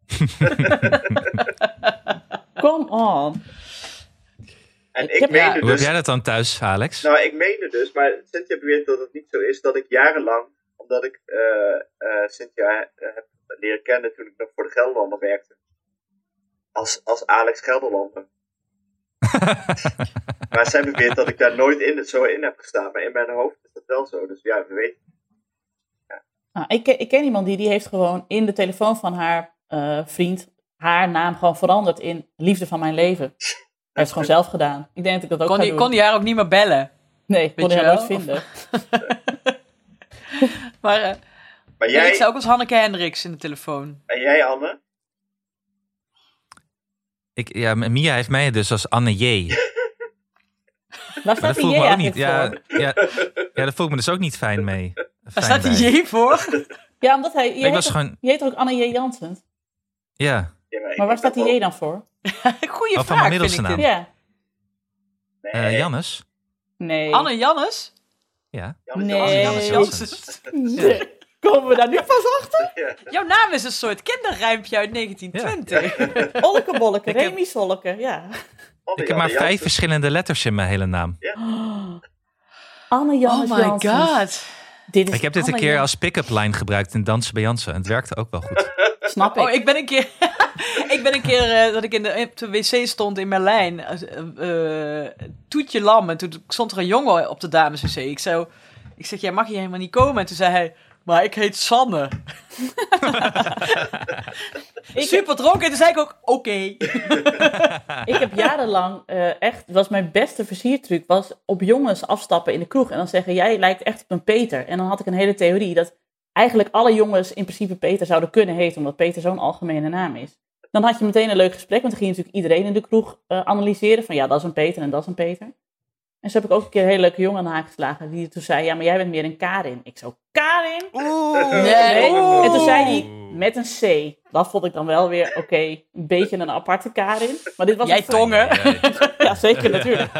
[laughs] Come on. En Ik ik, heb- meende Ja. Hoe heb dus, jij dat dan thuis, Alex? nou ik meende dus, maar Cynthia beweert dat het niet zo is, dat ik jarenlang, omdat ik eh, eh, Cynthia eh, heb leren kennen toen ik nog voor de Gelderlander werkte. Als, als Alex Gelderlander. [laughs] maar zij beweert dat ik daar nooit in, zo in heb gestaan. Maar in mijn hoofd is dat wel zo. Dus ja, we weten. Nou, ik, ik ken iemand die, die heeft gewoon in de telefoon van haar eh, vriend haar naam gewoon veranderd in liefde van mijn leven. Hij heeft het gewoon zelf gedaan. Ik denk dat ik dat ook Kon ga die, doen. kon die haar ook niet meer bellen. Nee, kon hij je nooit vinden. [laughs] Maar eh, Maar ja, ik jij, sta ook als Hanneke Hendricks in de telefoon. en jij Anne? Ik, ja, Mia heeft mij dus als Anne J. [laughs] Waar Maar staat dat die J me ook niet. Ja, voor? ja, ja, daar voel ik me dus ook niet fijn mee. Waar staat die. J voor? Ja, omdat hij... Je, Ik heet was toch, gewoon, je heet toch ook Anne J. Jansen? Ja. Ja, Maar waar staat die dat J dan voor? [laughs] Goeie Oh, van vraag mijn vind ik naam. Ja. Nee, Eh, Jannes? Nee. Anne Jannes? Ja. Jannes Nee. Jannes. Nee. Komen we daar nu pas achter? [laughs] Ja. Jouw naam is een soort kinderrijmpje uit 1920. [laughs] Olleke bolleke, Ik heb- Remy Solleke, ja. Anne Ik heb maar Janne vijf verschillende letters in mijn hele naam. [gasps] Anne Jannes Oh my Janssens. god. Dit is Ik heb dit een keer als pick-up line gebruikt in Dansen bij Jansen. En het werkte ook wel goed. Snap ik. Oh, ik ben een keer, [laughs] ik ben een keer eh, dat ik in de, op de wc stond in Berlijn. eh, eh, toetje lam. En toen stond er een jongen op de dameswc. Ik, zo, ik zeg, jij mag hier helemaal niet komen. En toen zei hij, maar ik heet Sanne. [laughs] Ik- Super dronken. En toen zei ik ook, oké. [laughs] Ik heb jarenlang eh, echt, het was mijn beste versiertruc, was op jongens afstappen in de kroeg en dan zeggen, jij lijkt echt op een Peter. En dan had ik een hele theorie dat eigenlijk alle jongens in principe Peter zouden kunnen heten, omdat Peter zo'n algemene naam is. Dan had je meteen een leuk gesprek, want dan ging je natuurlijk iedereen in de kroeg eh, analyseren van, ja, dat is een Peter en dat is een Peter. En zo heb ik ook een keer een hele leuke jongen aan de haak geslagen, die toen zei, ja, maar jij bent meer een Karin. Ik zo, Karin? Oeh. Nee. Oeh. En toen zei hij, met een C. Dat vond ik dan wel weer, oké, een beetje een aparte Karin. Maar dit was Jij een- tongen. [laughs] ja, zeker natuurlijk. [laughs]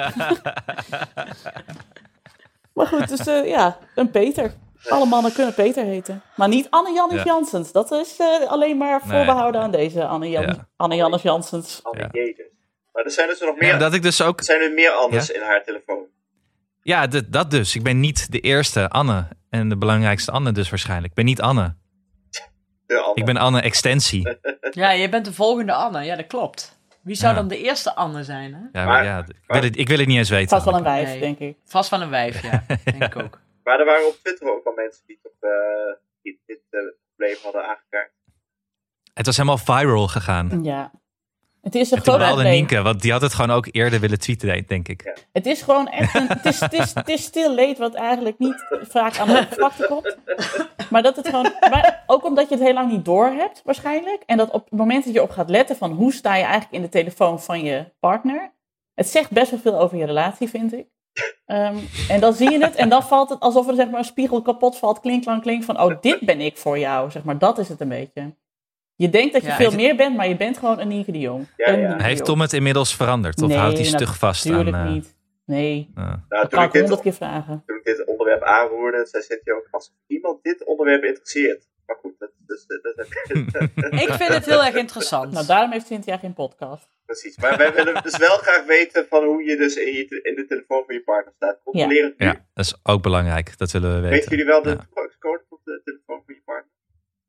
maar goed, dus eh, ja, een Peter. Alle mannen kunnen Peter heten. Maar niet Anne Jannes Ja. Janssens. Dat is eh, alleen maar Nee. voorbehouden aan deze Anne, Jan Ja. Anne Jannes Janssens. Anne. Maar er zijn dus nog Ja, meer, omdat ik dus ook... er zijn er meer Annes in haar telefoon. Ja, dat dus. Ik ben niet de eerste Anne. En de belangrijkste Anne dus waarschijnlijk. Ik ben niet Anne. De Anne. Ik ben Anne Extensie. [laughs] Ja, je bent de volgende Anne. Ja, dat klopt. Wie zou Ja. dan de eerste Anne zijn? Hè? Ja, maar, Maar- ja, ik, wil het, ik wil het niet eens weten. Vast wel een wijf, Nee. denk ik. Vast van een wijf, ja. [laughs] Denk ik ook. Maar er waren op Twitter ook al mensen die, toch, eh, die dit eh, probleem hadden aangekaart. Het was helemaal viral gegaan. Ja. Het is een En groot probleem. Nienke, want die had het gewoon ook eerder willen tweeten, denk ik. Het is gewoon echt een. Het is, het is, het is stil leed wat eigenlijk niet vaak aan de oppervlakte komt. Maar dat het gewoon. Maar ook omdat je het heel lang niet door hebt, waarschijnlijk. En dat op het moment dat je op gaat letten van hoe sta je eigenlijk in de telefoon van je partner. Het zegt best wel veel over je relatie, vind ik. Ehm, en dan zie je het en dan valt het alsof er zeg maar, een spiegel kapot valt. Klink, klank, klink van, oh, dit ben ik voor jou. Zeg maar, dat is het een beetje. Je denkt dat je Ja, veel het- meer bent, maar je bent gewoon een Nienke de Jong. Ja, Heeft. Tom het inmiddels veranderd? Of Nee, houdt hij stug vast aan... Tuurlijk eh, niet. Nee, eh, Nou, dat kan ik, honderd keer vragen. toen ik dit onderwerp aanroerde, zei Cynthia ook, als iemand dit onderwerp interesseert. Maar goed, dat, dat, dat, Ik vind het heel erg interessant. Nou, daarom heeft Cynthia geen podcast. precies. Maar wij willen dus wel graag weten van hoe je dus in, je, in de telefoon van je partner staat. Controleer het nu. ja, dat is ook belangrijk. Dat willen we Weten weten. jullie wel de Ja. toegangscode op de telefoon van je partner?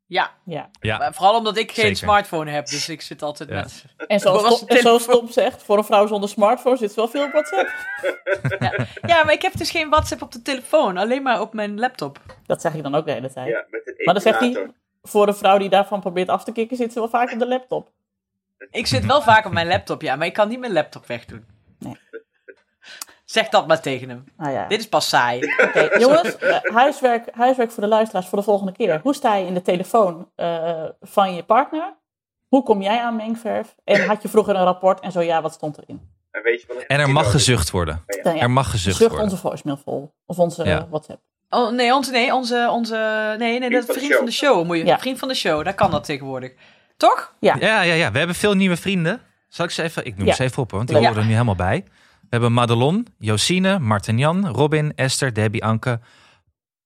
Ja, Ja. Ja, maar vooral omdat ik geen Zeker. smartphone heb. Dus ik zit altijd Ja. met... En zoals, [laughs] Tom, en zoals. Tom zegt, voor een vrouw zonder smartphone zit ze wel veel op WhatsApp. [laughs] Ja, maar ik heb dus geen WhatsApp op de telefoon. Alleen maar op mijn laptop. Dat zeg ik dan ook de hele tijd. Ja, met een Maar dan zegt hij, voor een vrouw die daarvan probeert af te kicken, zit ze wel vaak op de laptop. Ik zit wel vaak op mijn laptop, ja. Maar ik kan niet mijn laptop wegdoen. Nee. Zeg dat maar tegen hem. Nou ja. Dit is pas saai. [laughs] Oké, jongens, eh, huiswerk, huiswerk voor de luisteraars voor de volgende keer. Hoe sta je in de telefoon eh, van je partner? Hoe kom jij aan mengverf? En had je vroeger een rapport en zo ja, wat stond erin? En, weet je wat En er mag gezucht worden. Ja, Er mag gezucht zucht worden. onze voicemail vol. Of onze Ja. eh, WhatsApp. Oh, nee, onze, nee, onze, onze, nee, nee, dat van de vriend van de show. Moet je, Ja. Vriend van de show, daar kan dat tegenwoordig. Toch? Ja, ja, ja. We hebben veel nieuwe vrienden. Zal ik ze even... Ik noem Ja. ze even op, want die Ja. horen er nu helemaal bij. We hebben Madelon, Josine, Martin Jan, Robin, Esther, Debbie, Anke,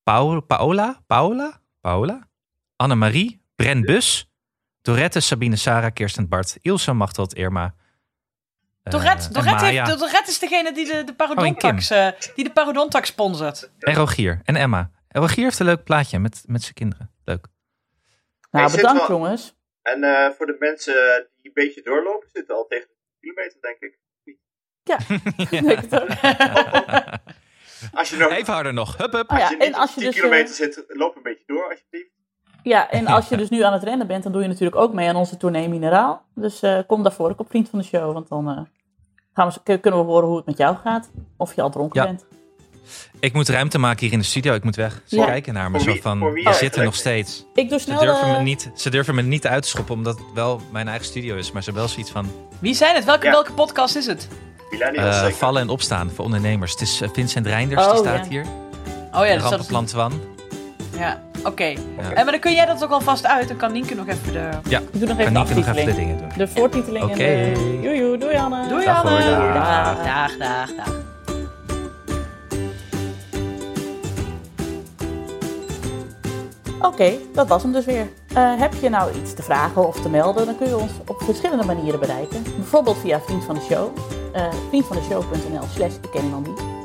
Paul, Paola, Paola, Paola, Annemarie, Bren Bus, Dorette, Sabine, Sarah, Kirsten, Bart, Ilse, Machteld, Irma. eh, Dorette, en Dorette, Maya heeft, Dorette is degene die de, de Oh, parodontax, eh, die de parodontax sponsort. en Rogier en Emma. En Rogier heeft een leuk plaatje met, met zijn kinderen. Leuk. Nou, bedankt wel- jongens. En eh, voor de mensen die een beetje doorlopen, zitten al tegen de kilometer, denk ik. Ja, [laughs] ik denk het ook. [laughs] Als je nog, Even harder nog. Hup, hup. Oh ja, als je niet en als op je 10 dus, kilometer zit, loop een beetje door, alsjeblieft. Ja, en als je dus nu aan het rennen bent, dan doe je natuurlijk ook mee aan onze tournee Mineraal. Dus eh, kom daarvoor ook op Vriend van de Show, want dan eh, gaan we, kun- kunnen we horen hoe het met jou gaat. Of je al dronken Ja. bent. Ik moet ruimte maken hier in de studio. Ik moet weg. Ze Ja. kijken naar me Voor zo wie- van, je eigenlijk? zit er nog steeds. Ik doe Ze snel... durven, eh, me niet, ze durven me niet uit te schoppen, omdat het wel mijn eigen studio is. Maar ze hebben wel zoiets van Wie zijn het? Welke, Ja. welke podcast is het? Eh, zeker. vallen en opstaan voor ondernemers. Het is eh, Vincent Reinders, Oh, die staat ja. hier. Oh ja, dat Rampenplan Twan. Ja, oké. Ja. En maar dan kun jij dat ook alvast uit. Dan kan Nienke nog even de... ik doe nog Kan even de Nienke nog even de aftiteling. dingen doen. De voortiteling Oké. en de... Doei Anne. Doei Dag, Anne! hoor, dag. dag, dag. dag. Oké, dat was hem dus weer. Uh, heb je nou iets te vragen of te melden, dan kun je ons op verschillende manieren bereiken. Bijvoorbeeld via Vriend van de Show, uh, vriendvandeshow.nl slash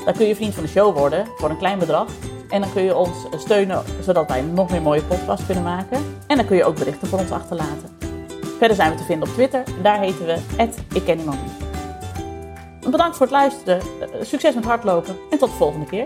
Daar kun je vriend van de show worden voor een klein bedrag. En dan kun je ons steunen zodat wij nog meer mooie podcasts kunnen maken. En dan kun je ook berichten voor ons achterlaten. Verder zijn we te vinden op Twitter, daar heten we @ikkenniemand. Bedankt voor het luisteren, uh, succes met hardlopen en tot de volgende keer.